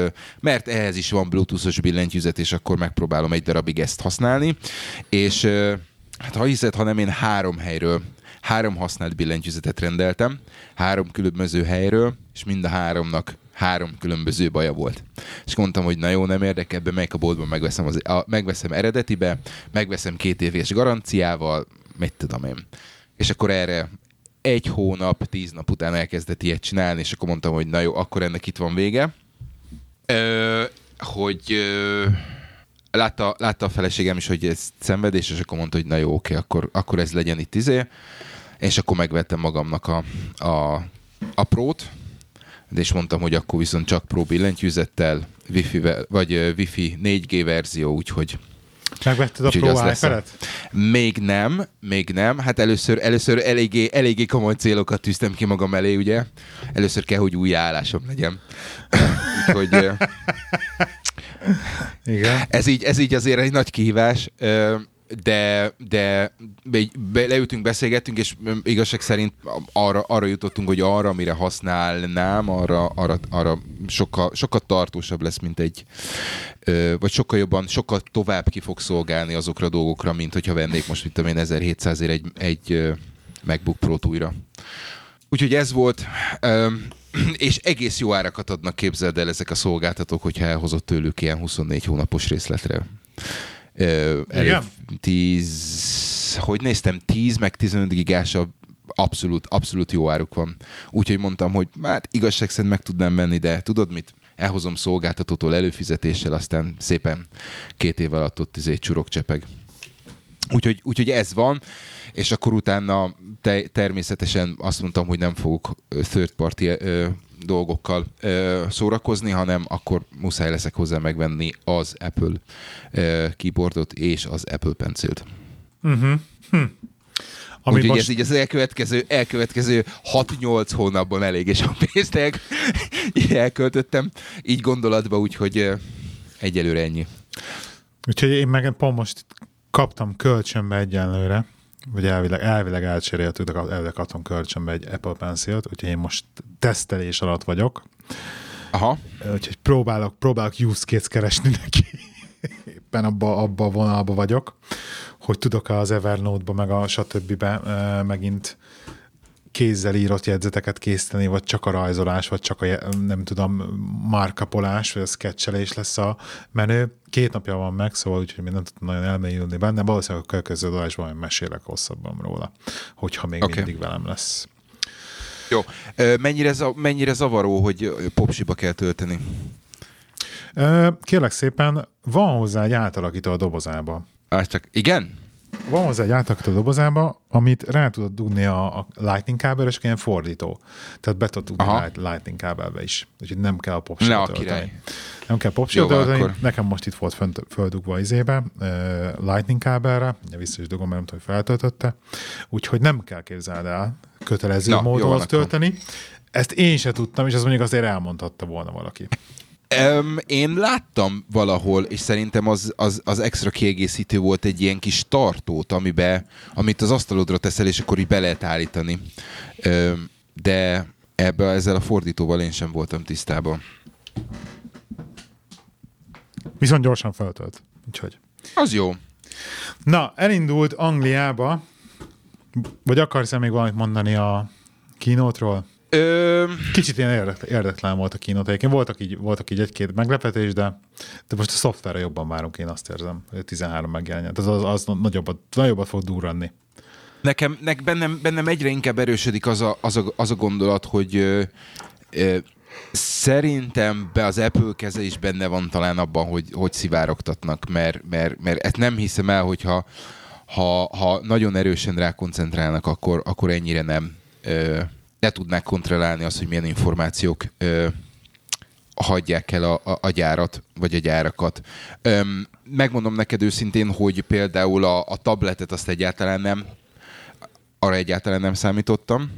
mert ehhez is van bluetoothos billentyűzet, és akkor megpróbálom egy darabig ezt használni. És hát ha hiszed, hanem én három helyről három használt billentyűzetet rendeltem, három különböző helyről, és mind a háromnak három különböző baja volt. És mondtam, hogy na jó, nem érdekel, bemegyek a boltba, megveszem, az, a, megveszem eredetibe, megveszem két éves garanciával, mit tudom én. És akkor erre egy hónap, tíz nap után elkezdett ilyet csinálni, és akkor mondtam, hogy na jó, akkor ennek itt van vége. Ö, hogy ö, látta, látta a feleségem is, hogy ez szenvedés, és akkor mondta, hogy na jó, oké, akkor, akkor ez legyen itt izé. És akkor megvettem magamnak a, a, a prót, de és mondtam, hogy akkor viszont csak Pro billentyűzettel, Wi-Fi, vagy Wi-Fi 4G verzió, úgyhogy Megvetted a Pro iPad-et? még nem, még nem. Hát először, először eléggé, eléggé komoly célokat tűztem ki magam elé, ugye? Először kell, hogy új állásom legyen. [laughs] Úgyhogy Igen. ez így, ez így azért egy nagy kihívás, de, de be, leültünk, beszélgettünk, és igazság szerint arra, arra jutottunk, hogy arra, amire használnám, arra, arra, arra sokkal, sokkal tartósabb lesz, mint egy, vagy sokkal jobban, sokkal tovább ki fog szolgálni azokra a dolgokra, mint hogyha vennék most, mit tudom én, 1700 ért egy, egy MacBook Pro-t újra. Úgyhogy ez volt, és egész jó árakat adnak, képzeld el ezek a szolgáltatók, hogyha elhozott tőlük ilyen 24 hónapos részletre. Ö? 10, hogy néztem, 10 meg 15 gigás a abszolút, abszolút jó áruk van. Úgyhogy mondtam, hogy hát igazság szerint meg tudnám venni, de tudod mit? elhozom szolgáltatótól előfizetéssel, aztán szépen két év alatt ott izé csurok csepeg. Úgyhogy, úgyhogy ez van, és akkor utána te, természetesen azt mondtam, hogy nem fogok third party ö, dolgokkal ö, szórakozni, hanem akkor muszáj leszek hozzá megvenni az Apple ö, keyboardot és az Apple Pencilt. Uh-huh. Hm. Ami Úgyhogy most... ez így az elkövetkező, elkövetkező 6-8 hónapban elég, és a pénzt el, elköltöttem így gondolatba, úgyhogy egyelőre ennyi. Úgyhogy én meg pont most kaptam kölcsönbe egyenlőre, vagy elvileg, elvileg elcseréltük, elvileg kaptam kölcsönbe egy Apple Pencil-t, úgyhogy én most tesztelés alatt vagyok. Aha. Úgyhogy próbálok, próbálok use case keresni neki. Éppen abba, abba a vonalba vagyok, hogy tudok-e az Evernote-ba, meg a stb. megint kézzel írott jegyzeteket készíteni, vagy csak a rajzolás, vagy csak a, nem tudom, markapolás, vagy a sketchelés lesz a menő. Két napja van meg, szóval úgyhogy még nem tudtam nagyon elmélyülni benne, valószínűleg a következő adásban mesélek hosszabban róla, hogyha még okay. mindig velem lesz. Jó. Mennyire, mennyire zavaró, hogy popsiba kell tölteni? Kérlek szépen, van hozzá egy átalakító a dobozába. Á, csak igen? Van hozzá egy átalakító dobozába, amit rá tudod dugni a, a lightning kábelre, és ilyen fordító. Tehát be tudod dugni light, lightning kábelbe is. Úgyhogy nem kell a a király. Nem kell popsot tölteni. Akkor... Nekem most itt volt fönt, földugva izébe, uh, lightning kábelre, vissza is dugom, mert nem tudom, hogy feltöltötte. Úgyhogy nem kell képzeld el kötelező Na, módon tölteni. Akkor. Ezt én se tudtam, és az mondjuk azért elmondhatta volna valaki. Um, én láttam valahol, és szerintem az, az, az extra kiegészítő volt egy ilyen kis tartót, amibe, amit az asztalodra teszel, és akkor így be lehet állítani. Um, de ebbe ezzel a fordítóval én sem voltam tisztában. Viszont gyorsan feltölt. Úgyhogy. Az jó. Na, elindult Angliába, vagy akarsz-e még valamit mondani a kínótról? Ö... Kicsit ilyen érdeklen, érdeklen volt a kínot. Egyébként voltak így, voltak így egy-két meglepetés, de, de most a szoftverre jobban várunk, én azt érzem, hogy a 13 megjelenjen. Az, az, az nagyobbat, nagyobbat fog durranni. Nekem, nek bennem, bennem egyre inkább erősödik az a, az a, az a gondolat, hogy ö, ö, szerintem be az Apple keze is benne van talán abban, hogy, hogy szivárogtatnak, mert, mert, mert ezt nem hiszem el, hogyha ha, ha nagyon erősen rákoncentrálnak, akkor, akkor ennyire nem ö, ne tudnák kontrollálni azt, hogy milyen információk ö, hagyják el a, a, a gyárat, vagy a gyárakat. Öm, megmondom neked őszintén, hogy például a, a tabletet azt egyáltalán nem, arra egyáltalán nem számítottam.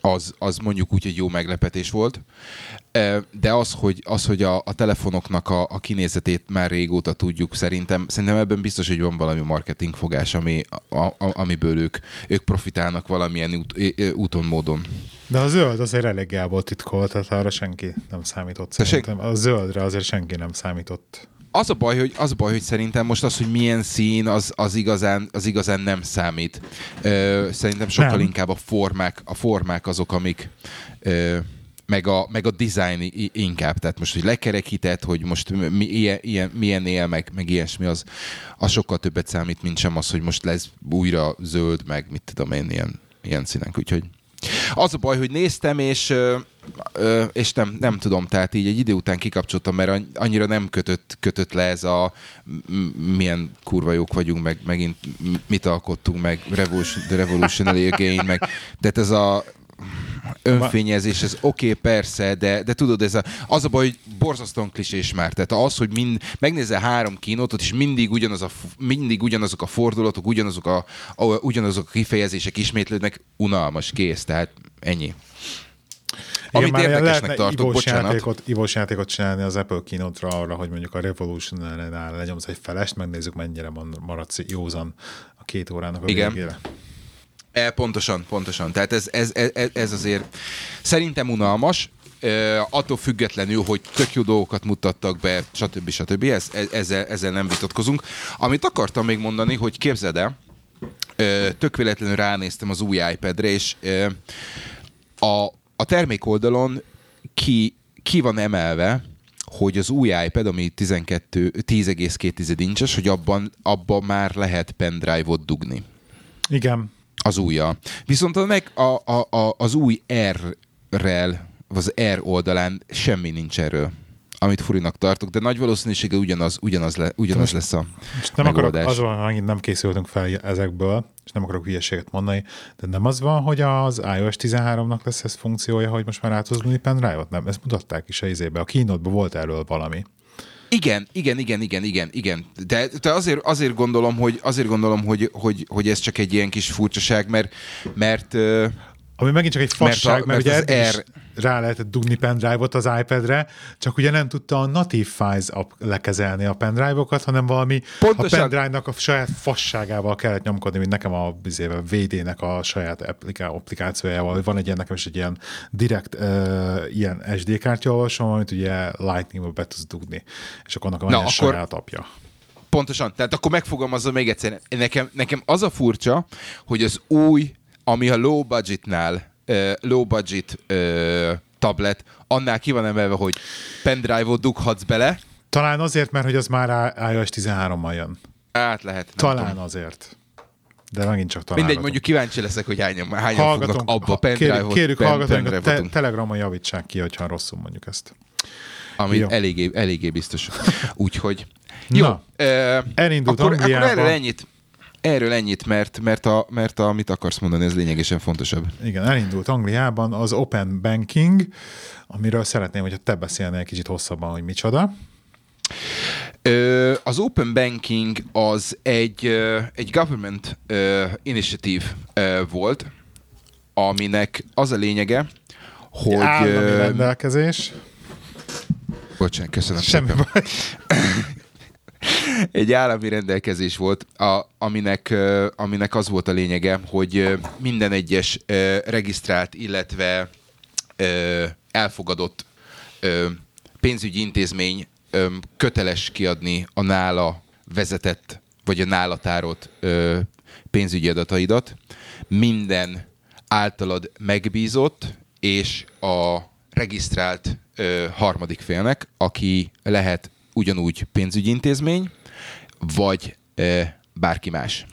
Az, az mondjuk úgy egy jó meglepetés volt. De az, hogy, az, hogy a, a telefonoknak a, a kinézetét már régóta tudjuk, szerintem, szerintem ebben biztos, hogy van valami marketingfogás, ami, a, a, amiből ők, ők profitálnak valamilyen út, úton, módon. De a zöld azért elég el volt titkolt, tehát arra senki nem számított szerintem. A zöldre azért senki nem számított. Az a baj, hogy, az a baj, hogy szerintem most az, hogy milyen szín, az, az, igazán, az igazán nem számít. Ö, szerintem sokkal nem. inkább a formák, a formák azok, amik ö, meg a, meg a design inkább. Tehát most, hogy lekerekített, hogy most mi, ilyen, ilyen, milyen él, meg, meg ilyesmi, az, az sokkal többet számít, mint sem az, hogy most lesz újra zöld, meg mit tudom én, ilyen, ilyen színek. Úgyhogy az a baj, hogy néztem, és, és nem, nem tudom, tehát így egy idő után kikapcsoltam, mert annyira nem kötött, kötött le ez a milyen kurva jók vagyunk, meg megint mit alkottunk, meg Revolution, The Revolutionary Again, meg de ez a önfényezés, ez oké, okay, persze, de, de tudod, ez a, az a baj, hogy borzasztóan klisés már. Tehát az, hogy mind, megnézel három kínótot, és mindig, ugyanaz a, mindig ugyanazok a fordulatok, ugyanazok a, a, ugyanazok a kifejezések ismétlődnek, unalmas, kész. Tehát ennyi. Igen, Amit érdekesnek tartok, ivós bocsánat. Játékot, ivós játékot csinálni az Apple kínótra arra, hogy mondjuk a Revolution-nál lenyomsz egy felest, megnézzük mennyire maradsz józan a két órának a Igen. végére. E, pontosan, pontosan. Tehát ez, ez, ez, ez azért szerintem unalmas, e, attól függetlenül, hogy tök jó dolgokat mutattak be, stb. stb. Ez, ezzel, ezzel nem vitatkozunk. Amit akartam még mondani, hogy képzeld el, e, tök véletlenül ránéztem az új iPad-re, és e, a, a termék oldalon ki, ki van emelve, hogy az új iPad, ami 12, 10,2 incses, hogy abban, abban már lehet pendrive-ot dugni. Igen. Az újja. Viszont meg, a, a, a, az új R-rel, az R oldalán semmi nincs erről. amit furinak tartok, de nagy valószínűsége ugyanaz, ugyanaz, le, ugyanaz lesz a És nem akarok, az van, megint nem készültünk fel ezekből, és nem akarok hülyeséget mondani, de nem az van, hogy az iOS 13-nak lesz ez funkciója, hogy most már át tudsz pendrive-ot? Nem, ezt mutatták is a izébe. A keynote volt erről valami. Igen, igen, igen, igen, igen, igen. De, de azért, azért gondolom, hogy, azért gondolom hogy, hogy, hogy ez csak egy ilyen kis furcsaság, mert, mert ami megint csak egy fasság, mert, a, mert, mert ugye R... rá lehetett dugni pendrive-ot az iPad-re, csak ugye nem tudta a native files lekezelni a pendrive-okat, hanem valami Pontosan. a pendrive-nak a saját fasságával kellett nyomkodni, mint nekem a bizével, VD-nek a saját applikációjával. Van egy ilyen, nekem is egy ilyen direkt uh, ilyen SD kártya olvasom, amit ugye Lightning-ba be tudsz dugni, és akkor annak van Na, egy akkor... saját apja. Pontosan, tehát akkor megfogalmazom még egyszer. Nekem, nekem az a furcsa, hogy az új ami a low budgetnál, low budget tablet, annál ki van emelve, hogy pendrive-ot dughatsz bele. Talán azért, mert hogy az már iOS 13-mal jön. Hát lehet. Talán tudom. azért. De megint csak talán. Mindegy, mondjuk kíváncsi leszek, hogy hányan, hányan fognak abba pendrive-ot. Kérjük, pen, a te, telegramon javítsák ki, hogyha rosszul mondjuk ezt. Ami eléggé, eléggé biztos. Úgyhogy. Jó. Na, uh, elindult akkor, akkor erről ennyit. Erről ennyit, mert, mert, a, mert a, amit akarsz mondani, ez lényegesen fontosabb. Igen, elindult Angliában az Open Banking, amiről szeretném, hogyha te beszélnél egy kicsit hosszabban, hogy micsoda. Az Open Banking az egy, egy government initiative volt, aminek az a lényege, hogy... Állami rendelkezés. Bocsánat, köszönöm Semmi szépen. baj. [laughs] egy állami rendelkezés volt, a, aminek, aminek az volt a lényege, hogy minden egyes regisztrált, illetve elfogadott pénzügyi intézmény köteles kiadni a nála vezetett, vagy a nála tárolt pénzügyi adataidat. Minden általad megbízott, és a regisztrált harmadik félnek, aki lehet ugyanúgy pénzügyi intézmény, vagy e, bárki más.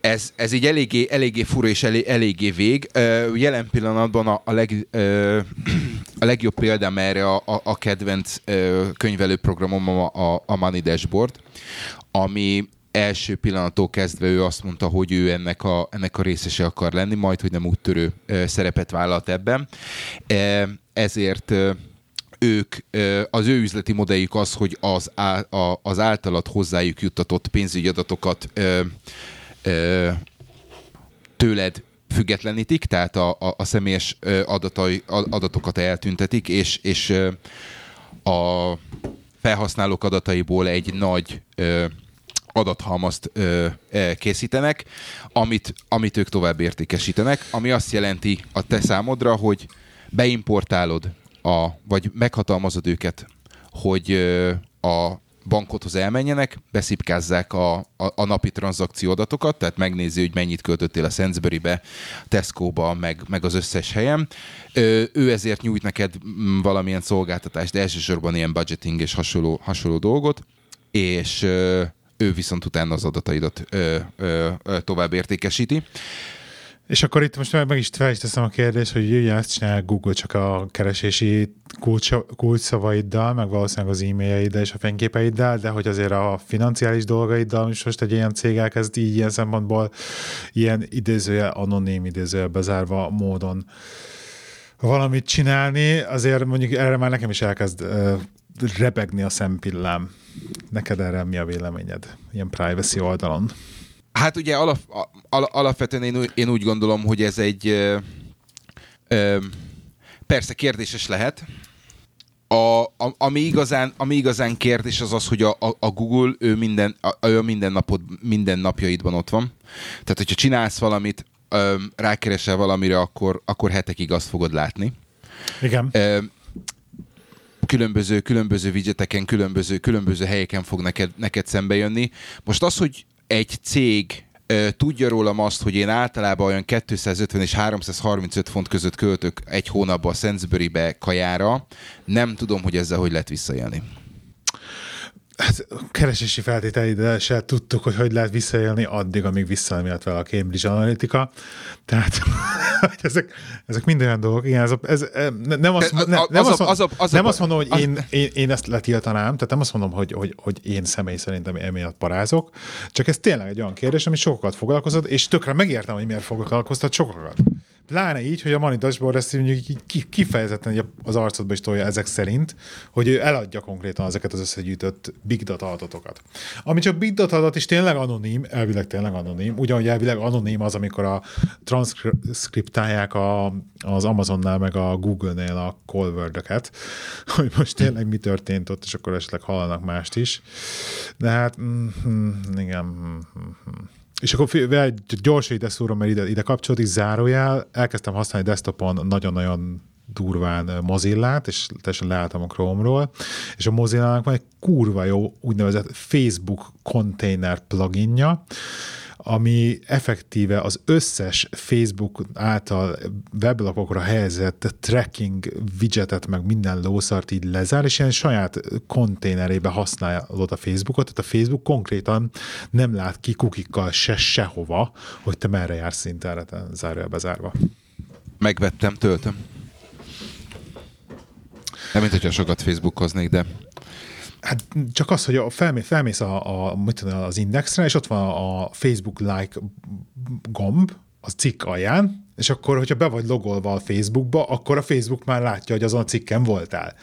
Ez, ez így eléggé, eléggé fura és elé, eléggé vég. E, jelen pillanatban a, a, leg, e, a legjobb példám erre a, a, a kedvenc e, könyvelőprogramom a, a, a Money Dashboard, ami első pillanattól kezdve ő azt mondta, hogy ő ennek a, ennek a részese akar lenni, majd, hogy nem úttörő szerepet vállalt ebben. Ezért ők, az ő üzleti modelljük az, hogy az, az általat hozzájuk juttatott pénzügyi adatokat tőled függetlenítik, tehát a, a, a személyes adatai, adatokat eltüntetik, és, és a felhasználók adataiból egy nagy adathalmazt ö, készítenek, amit, amit ők tovább értékesítenek, ami azt jelenti a te számodra, hogy beimportálod a, vagy meghatalmazod őket, hogy a bankothoz elmenjenek, beszipkázzák a, a, a napi tranzakció adatokat, tehát megnézi, hogy mennyit költöttél a Sainsbury-be, Tesco-ba, meg, meg az összes helyen. Ö, ő ezért nyújt neked valamilyen szolgáltatást, de elsősorban ilyen budgeting és hasonló, hasonló dolgot, és ö, ő viszont utána az adataidat ö, ö, ö, tovább értékesíti. És akkor itt most meg is fel is teszem a kérdést, hogy ugye ezt csinál Google csak a keresési kulcs, kulcsszavaiddal, meg valószínűleg az e-mailjeiddel és a fényképeiddel, de hogy azért a financiális dolgaiddal is most egy ilyen cég elkezd így ilyen szempontból ilyen idézője, anonim idézője bezárva módon valamit csinálni, azért mondjuk erre már nekem is elkezd uh, rebegni a szempillám. Neked erre mi a véleményed? Ilyen privacy oldalon. Hát ugye alap, al, alapvetően én, én úgy gondolom, hogy ez egy ö, ö, persze kérdéses lehet. A, a, ami, igazán, ami igazán kérdés az az, hogy a, a, a Google ő minden, a, ő minden, napod, minden napjaidban ott van. Tehát, hogyha csinálsz valamit, ö, rákeresel valamire, akkor, akkor hetekig azt fogod látni. Igen. Ö, különböző, különböző widgeteken, különböző, különböző helyeken fog neked, neked szembe jönni. Most az, hogy egy cég tudja rólam azt, hogy én általában olyan 250 és 335 font között költök egy hónapban a Sainsbury-be kajára, nem tudom, hogy ezzel hogy lehet visszaélni. Hát, keresési feltételeivel se tudtuk, hogy hogy lehet visszaélni addig, amíg visszaemilt vele a Cambridge Analytica. Tehát [laughs] ezek, ezek mind olyan dolgok. Igen, ez, ez, nem azt, ne, nem azt, az, az, nem azt mondom, hogy én, én, én ezt letiltanám, tehát nem azt mondom, hogy, hogy, hogy én személy szerintem emiatt parázok, csak ez tényleg egy olyan kérdés, ami sokat foglalkozott, és tökre megértem, hogy miért foglalkoztat sokakat. Pláne így, hogy a Dashboard ezt mondjuk kifejezetten az arcodba is tolja ezek szerint, hogy ő eladja konkrétan ezeket az összegyűjtött big data adatokat. Ami csak big data adat is tényleg anonim, elvileg tényleg anonim, ugyanúgy elvileg anonim az, amikor a transzkriptálják a, az Amazonnál meg a Google-nél a call word [laughs] hogy most tényleg mi történt ott, és akkor esetleg hallanak mást is. De hát, mm, igen. Mm, mm, és akkor gyorsan ide szúrom, mert ide, ide kapcsolódik, zárójel, elkezdtem használni desktopon nagyon-nagyon durván Mozillát, és teljesen leálltam a Chrome-ról, és a Mozilla-nak van egy kurva jó úgynevezett Facebook container pluginja, ami effektíve az összes Facebook által weblapokra helyezett tracking widgetet, meg minden lószart így lezár, és ilyen saját konténerébe használod a Facebookot, tehát a Facebook konkrétan nem lát ki kukikkal se sehova, hogy te merre jársz interneten, zárja bezárva. Megvettem, töltöm. Nem, mint hogyha sokat Facebookoznék, de Hát csak az, hogy a felmész, felmész a, a, mit tudom, az indexre, és ott van a Facebook like gomb, az cikk alján, és akkor, hogyha be vagy logolva a Facebookba, akkor a Facebook már látja, hogy azon a cikken voltál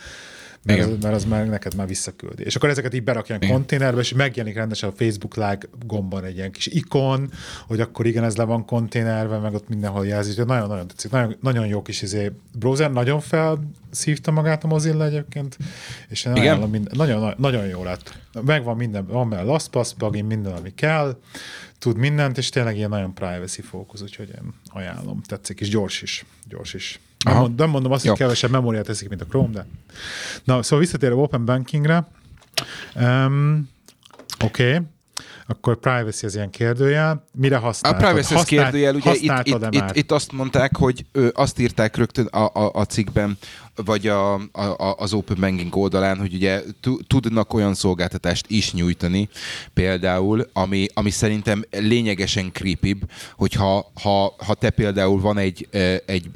mert, az, mert az már neked már visszaküldi. És akkor ezeket így berakják igen. konténerbe, és megjelenik rendesen a Facebook like gomban egy ilyen kis ikon, hogy akkor igen, ez le van konténerbe, meg ott mindenhol jelzi. Nagyon-nagyon tetszik. Nagyon, nagyon jó kis izé. browser, nagyon felszívta magát a Mozilla egyébként, és igen? Minden, nagyon, nagyon jó lett. Megvan minden, van benne LastPass plugin, minden, ami kell, tud mindent, és tényleg ilyen nagyon privacy fókusz, úgyhogy én ajánlom. Tetszik, és gyors is. Gyors is. Nem, mond, nem mondom azt, hogy Jó. kevesebb memóriát teszik, mint a Chrome, de... Na, szóval visszatérve Open Bankingre. Um, Oké. Okay akkor privacy az ilyen kérdőjel. Mire használtad? A privacy az kérdőjel, ugye itt, itt, itt, itt, azt mondták, hogy ö, azt írták rögtön a, a, a cikkben, vagy a, a, az Open Banking oldalán, hogy ugye tudnak olyan szolgáltatást is nyújtani, például, ami, ami szerintem lényegesen creepy, hogyha ha, ha te például van egy, egy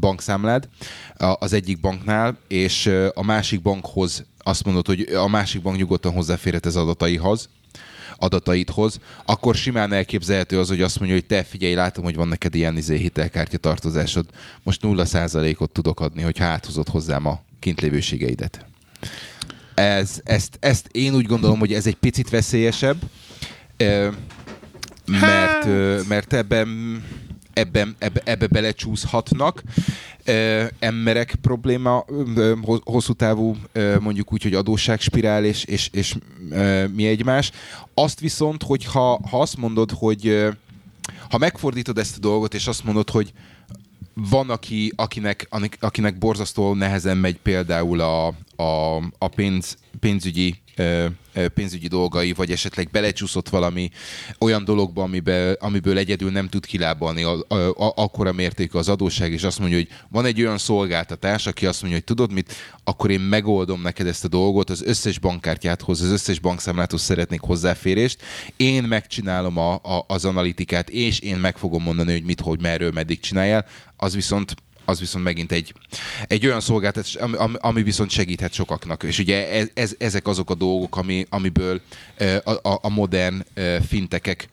bankszámlád az egyik banknál, és a másik bankhoz azt mondod, hogy a másik bank nyugodtan hozzáférhet az adataihoz, adataidhoz, akkor simán elképzelhető az, hogy azt mondja, hogy te figyelj, látom, hogy van neked ilyen izé hitelkártya tartozásod, most 0%-ot tudok adni, hogy áthozott hozzám a kintlévőségeidet. Ez, ezt, ezt én úgy gondolom, hogy ez egy picit veszélyesebb, mert, mert ebben ebben, ebbe, ebbe belecsúszhatnak emberek probléma, hosszú távú mondjuk úgy, hogy adósságspirál és, és, és mi egymás. Azt viszont, hogy ha, ha azt mondod, hogy ha megfordítod ezt a dolgot, és azt mondod, hogy van, aki, akinek, akinek borzasztó nehezen megy például a, a, a pénz, pénzügyi pénzügyi dolgai, vagy esetleg belecsúszott valami olyan dologba, amiben, amiből egyedül nem tud kilábalni a, a, a, akkora mértékű az adósság, és azt mondja, hogy van egy olyan szolgáltatás, aki azt mondja, hogy tudod mit, akkor én megoldom neked ezt a dolgot, az összes bankkártyáthoz, az összes bankszámláthoz szeretnék hozzáférést, én megcsinálom a, a, az analitikát, és én meg fogom mondani, hogy mit, hogy merről, meddig csináljál, az viszont az viszont megint egy, egy olyan szolgáltatás, ami, ami viszont segíthet sokaknak. És ugye ez, ez, ezek azok a dolgok, ami, amiből a, a, a modern fintekek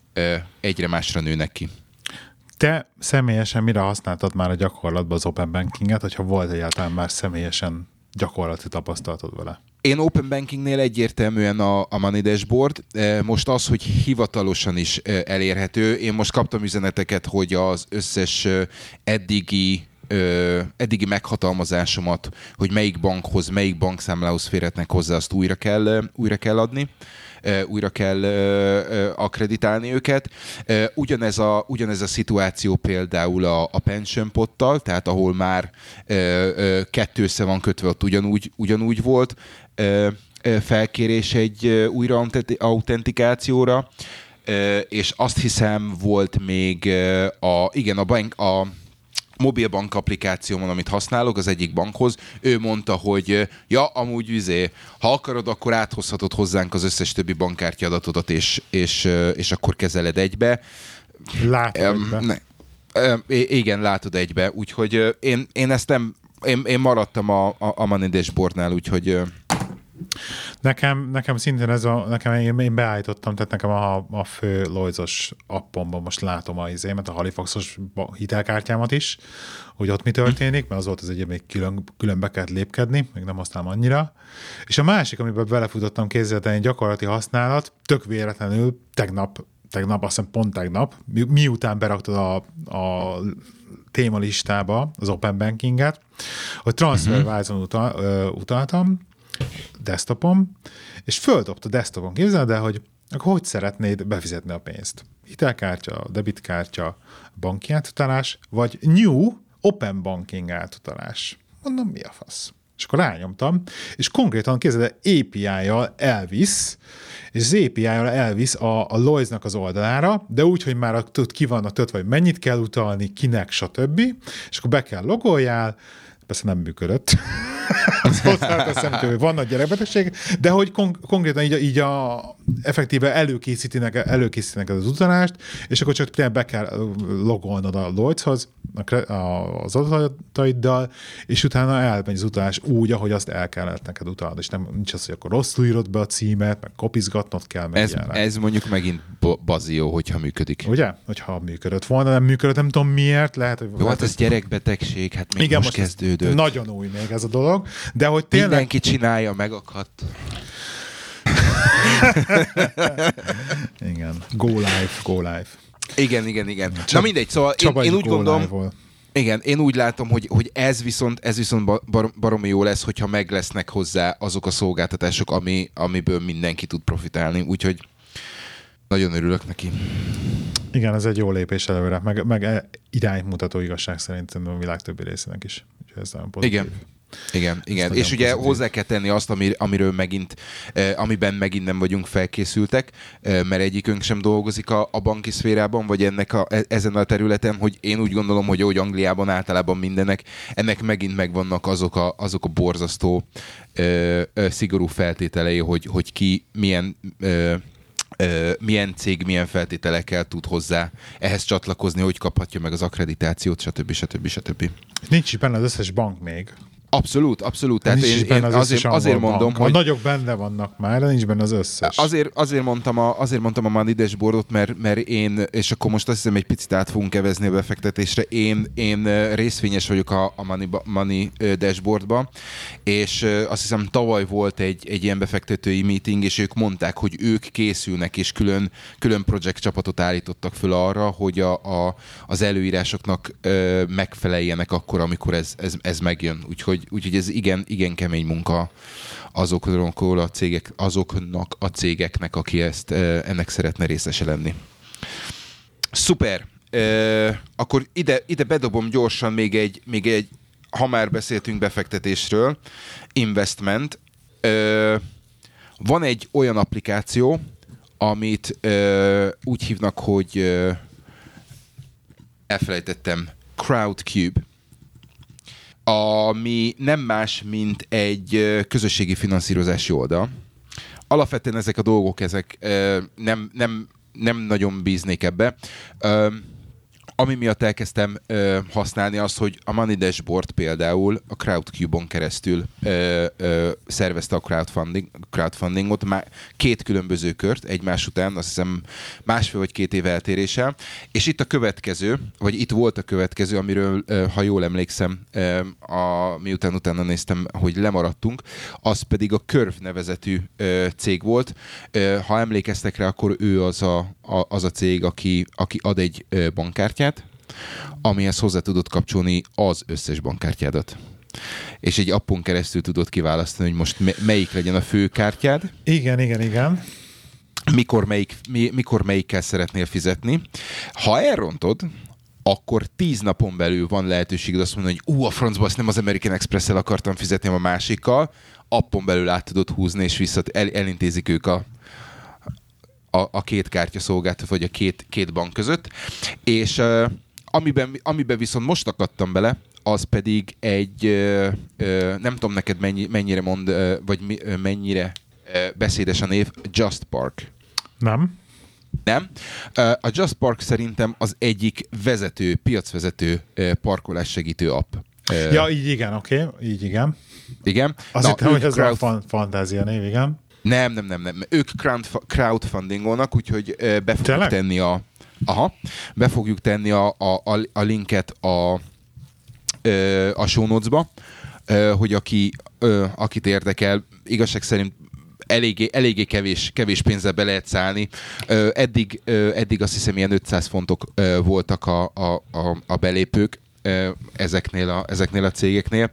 egyre másra nőnek ki. Te személyesen mire használtad már a gyakorlatban az Open Bankinget, hogyha volt egyáltalán már személyesen gyakorlati tapasztalatod vele? Én Open Bankingnél egyértelműen a, a Money Dashboard. Most az, hogy hivatalosan is elérhető. Én most kaptam üzeneteket, hogy az összes eddigi ö, eddigi meghatalmazásomat, hogy melyik bankhoz, melyik bankszámlához férhetnek hozzá, azt újra kell, újra kell adni újra kell akreditálni őket. Ugyanez a, ugyanez a szituáció például a, a pension pottal, tehát ahol már kettő össze van kötve, ott ugyanúgy, ugyanúgy volt felkérés egy újra autentikációra, és azt hiszem volt még a, igen, a bank, a mobilbank applikációmon, amit használok az egyik bankhoz, ő mondta, hogy ja, amúgy üzé, ha akarod, akkor áthozhatod hozzánk az összes többi bankkártya adatodat, és, és, és akkor kezeled egybe. Látod Um, egybe. ne, um, igen, látod egybe, úgyhogy én, én ezt nem, én, én maradtam a, a, a Money Dashboardnál, úgyhogy Nekem, nekem szintén ez a, nekem én, én beállítottam, tehát nekem a, a fő Lloyds-os appomban most látom a izémet, a Halifaxos hitelkártyámat is, hogy ott mi történik, mert az volt az egy még külön, külön be kellett lépkedni, még nem használom annyira. És a másik, amiben belefutottam kézzelten egy gyakorlati használat, tök véletlenül tegnap, tegnap, azt hiszem pont tegnap, mi, miután beraktad a, a témalistába az Open Bankinget, hogy TransferWise-on utal, ö, utaltam, desktopom, és földobta desktopon, képzeld el, hogy akkor hogy szeretnéd befizetni a pénzt? Hitelkártya, debitkártya, banki átutalás, vagy new open banking átutalás. Mondom, mi a fasz? És akkor rányomtam, és konkrétan képzeld el, API-jal elvisz, és az API-jal elvisz a, a Lois-nak az oldalára, de úgy, hogy már tud, ki vannak töltve, hogy mennyit kell utalni, kinek, stb. És akkor be kell logoljál, persze nem működött. [laughs] Azt hozzáteszem, hogy van nagy gyerekbetegség, de hogy kon- konkrétan így, így a, effektíve előkészítenek, előkészítenek az utalást, és akkor csak tényleg be kell logolnod a Lloydshoz, a, a, az adataiddal, és utána elmegy az utalás úgy, ahogy azt el kellett neked utalnod, és nem nincs az, hogy akkor rosszul írod be a címet, meg kopizgatnod kell, meg ez, ilyenek. ez mondjuk megint bo- bazió, hogyha működik. Ugye? Hogyha működött volna, nem működött, nem tudom miért, lehet, hogy... Jó, hát ez gyerekbetegség, hát még igen, most, most kezdődött. Nagyon új még ez a dolog, de hogy tényleg... Mindenki csinálja, megakadt. [laughs] Igen. Go live, go live. Igen, igen, igen. Na mindegy, szóval én, Csabai én úgy go gondolom, live-ol. igen, én úgy látom, hogy, hogy ez viszont, ez viszont ba- bar, baromi jó lesz, hogyha meg lesznek hozzá azok a szolgáltatások, ami, amiből mindenki tud profitálni. Úgyhogy nagyon örülök neki. Igen, ez egy jó lépés előre, meg, meg e- iránymutató igazság szerint szerintem a világ többi részének is. Ez nagyon pozitív. Igen. Igen, igen. És ugye pozitív. hozzá kell tenni azt, ami, amiről megint, eh, amiben megint nem vagyunk felkészültek, eh, mert egyikünk sem dolgozik a, a banki szférában, vagy ennek a, e- ezen a területen, hogy én úgy gondolom, hogy ahogy Angliában általában mindennek, ennek megint megvannak azok a, azok a borzasztó ö, ö, szigorú feltételei, hogy, hogy ki milyen ö, ö, milyen cég milyen feltételekkel tud hozzá ehhez csatlakozni, hogy kaphatja meg az akkreditációt, stb. stb. stb. Nincs is benne az összes bank még. Abszolút, abszolút. Tehát nincs én, én az azért, azért mondom, bank. hogy A nagyok benne vannak már, de nincs benne az összes. azért, azért, mondtam a, azért mondtam a Money Dashboardot, mert, mert én, és akkor most azt hiszem egy picit át fogunk kevezni a befektetésre, én, én részvényes vagyok a, a Money, Money Dashboardba, és azt hiszem tavaly volt egy, egy ilyen befektetői meeting, és ők mondták, hogy ők készülnek, és külön, külön projekt csapatot állítottak föl arra, hogy a, a, az előírásoknak megfeleljenek akkor, amikor ez, ez, ez megjön. Úgyhogy, úgyhogy ez igen, igen kemény munka azokról a cégek, azoknak a cégeknek, aki ezt ö, ennek szeretne részese lenni. Szuper! Ö, akkor ide, ide bedobom gyorsan még egy, még egy, ha már beszéltünk befektetésről, investment. Ö, van egy olyan applikáció, amit úgy hívnak, hogy elfelejtettem, Crowdcube, ami nem más, mint egy közösségi finanszírozási oldal. Alapvetően ezek a dolgok, ezek nem, nem, nem nagyon bíznék ebbe. Ami miatt elkezdtem ö, használni az, hogy a Money Dashboard például a Crowdcube-on keresztül ö, ö, szervezte a crowdfunding, crowdfundingot, már két különböző kört egymás után, azt hiszem másfél vagy két év eltéréssel, és itt a következő, vagy itt volt a következő, amiről, ö, ha jól emlékszem, ö, a, miután utána néztem, hogy lemaradtunk, az pedig a Curve nevezetű ö, cég volt. Ö, ha emlékeztek rá, akkor ő az a, a, az a cég, aki, aki ad egy bankkártyát, amihez hozzá tudod kapcsolni az összes bankkártyádat. És egy appon keresztül tudod kiválasztani, hogy most me- melyik legyen a fő kártyád, Igen, igen, igen. mikor, melyik, mi, mikor melyikkel szeretnél fizetni. Ha elrontod, akkor tíz napon belül van lehetőséged azt mondani, hogy ú, a francba azt nem az American Express-el akartam fizetni, a másikkal. Appon belül át tudod húzni, és vissza el, elintézik ők a, a, a két kártya szolgáltató, vagy a két, két bank között. És uh, amiben, amiben viszont most akadtam bele, az pedig egy, ö, ö, nem tudom neked mennyi, mennyire mond, ö, vagy mi, ö, mennyire ö, beszédes a név, Just Park. Nem? Nem? A Just Park szerintem az egyik vezető, piacvezető parkolás segítő app. Ja, így igen, oké, okay. így igen. Igen. Azt Na, hittem, hogy ez crowd- a fan- fantázia név, igen. Nem, nem, nem, nem. Ők crowdf- crowdfundingolnak, úgyhogy be fogjuk Tényleg? tenni a... Aha, be fogjuk tenni a, a, a, a linket a, a show notes-ba, hogy aki, akit érdekel, igazság szerint eléggé, eléggé kevés, kevés pénzzel be lehet szállni. Eddig, eddig azt hiszem ilyen 500 fontok voltak a, a, a, a belépők ezeknél a, ezeknél a cégeknél.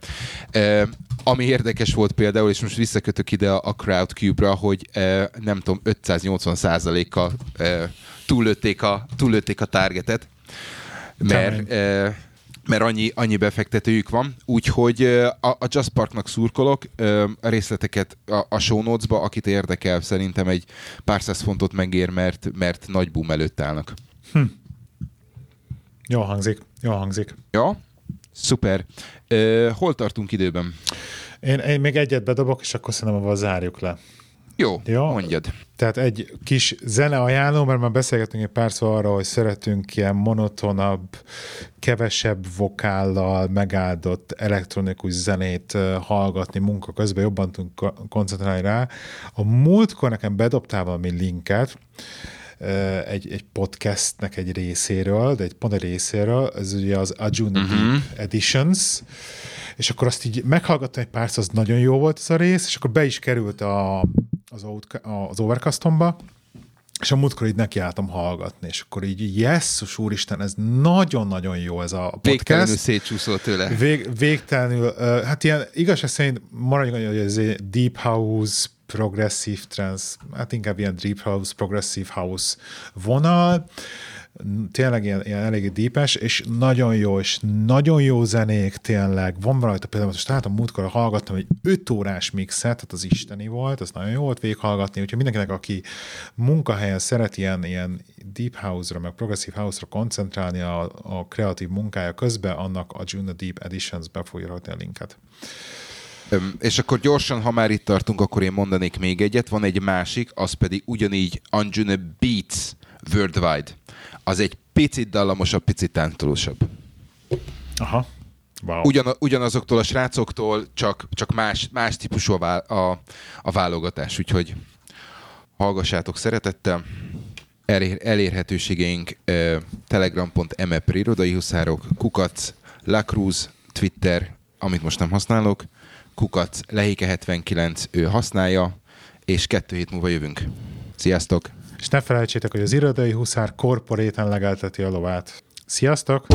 Ami érdekes volt például, és most visszakötök ide a CrowdCube-ra, hogy ö, nem tudom, 580 százalékkal túllőtték a, túllőtték a targetet, mert, ö, mert annyi, annyi befektetőjük van, úgyhogy a, a Just Parknak szurkolok, a részleteket a, a show notes-ba, akit érdekel, szerintem egy pár száz fontot megér, mert, mert nagy boom előtt állnak. Jól hangzik, jól hangzik. Ja, szuper. Ö, hol tartunk időben? Én, én még egyet bedobok, és akkor szerintem avval zárjuk le. Jó, Ja. mondjad. Tehát egy kis zene ajánló, mert már beszélgetünk egy pár szó arról, hogy szeretünk ilyen monotonabb, kevesebb vokállal megáldott elektronikus zenét hallgatni munka közben, jobban tudunk ko- koncentrálni rá. A múltkor nekem bedobtál valami linket, egy, egy podcastnek egy részéről, de egy pont egy részéről, ez ugye az Ajuna uh-huh. Deep Editions, és akkor azt így meghallgattam egy pár, az nagyon jó volt ez a rész, és akkor be is került a, az, az Overcastomba, és a múltkor így nekiálltam hallgatni, és akkor így, jesszus úristen, ez nagyon-nagyon jó ez a Végtelenül podcast. szétcsúszol tőle. Vég, végtelenül, hát ilyen igazság szerint maradjunk hogy ez egy Deep House, Progressive Trance, hát inkább ilyen Deep House, Progressive House vonal, tényleg ilyen, ilyen eléggé deepes, és nagyon jó, és nagyon jó zenék tényleg. Van rajta például, most látom, múltkor hallgattam egy 5 órás mixet, tehát az isteni volt, az nagyon jó volt végighallgatni, úgyhogy mindenkinek, aki munkahelyen szeret ilyen, ilyen deep house-ra, meg progressive house-ra koncentrálni a, a kreatív munkája közben, annak a Juno Deep Editions be fogja rakni a linket. És akkor gyorsan, ha már itt tartunk, akkor én mondanék még egyet. Van egy másik, az pedig ugyanígy Anjuna Beats Worldwide. Az egy picit dallamosabb, picit tántolósabb. Aha. Wow. Ugyan, ugyanazoktól a srácoktól, csak, csak más, más típusú a, vá- a, a válogatás, úgyhogy hallgassátok szeretettel. Elér, elérhetőségeink uh, telegram.me per irodai huszárok, kukac, Lacruz, Twitter, amit most nem használok, kukac, lehéke79, ő használja, és kettő hét múlva jövünk. Sziasztok! És ne felejtsétek, hogy az irodai huszár korporéten legelteti a lovát. Sziasztok!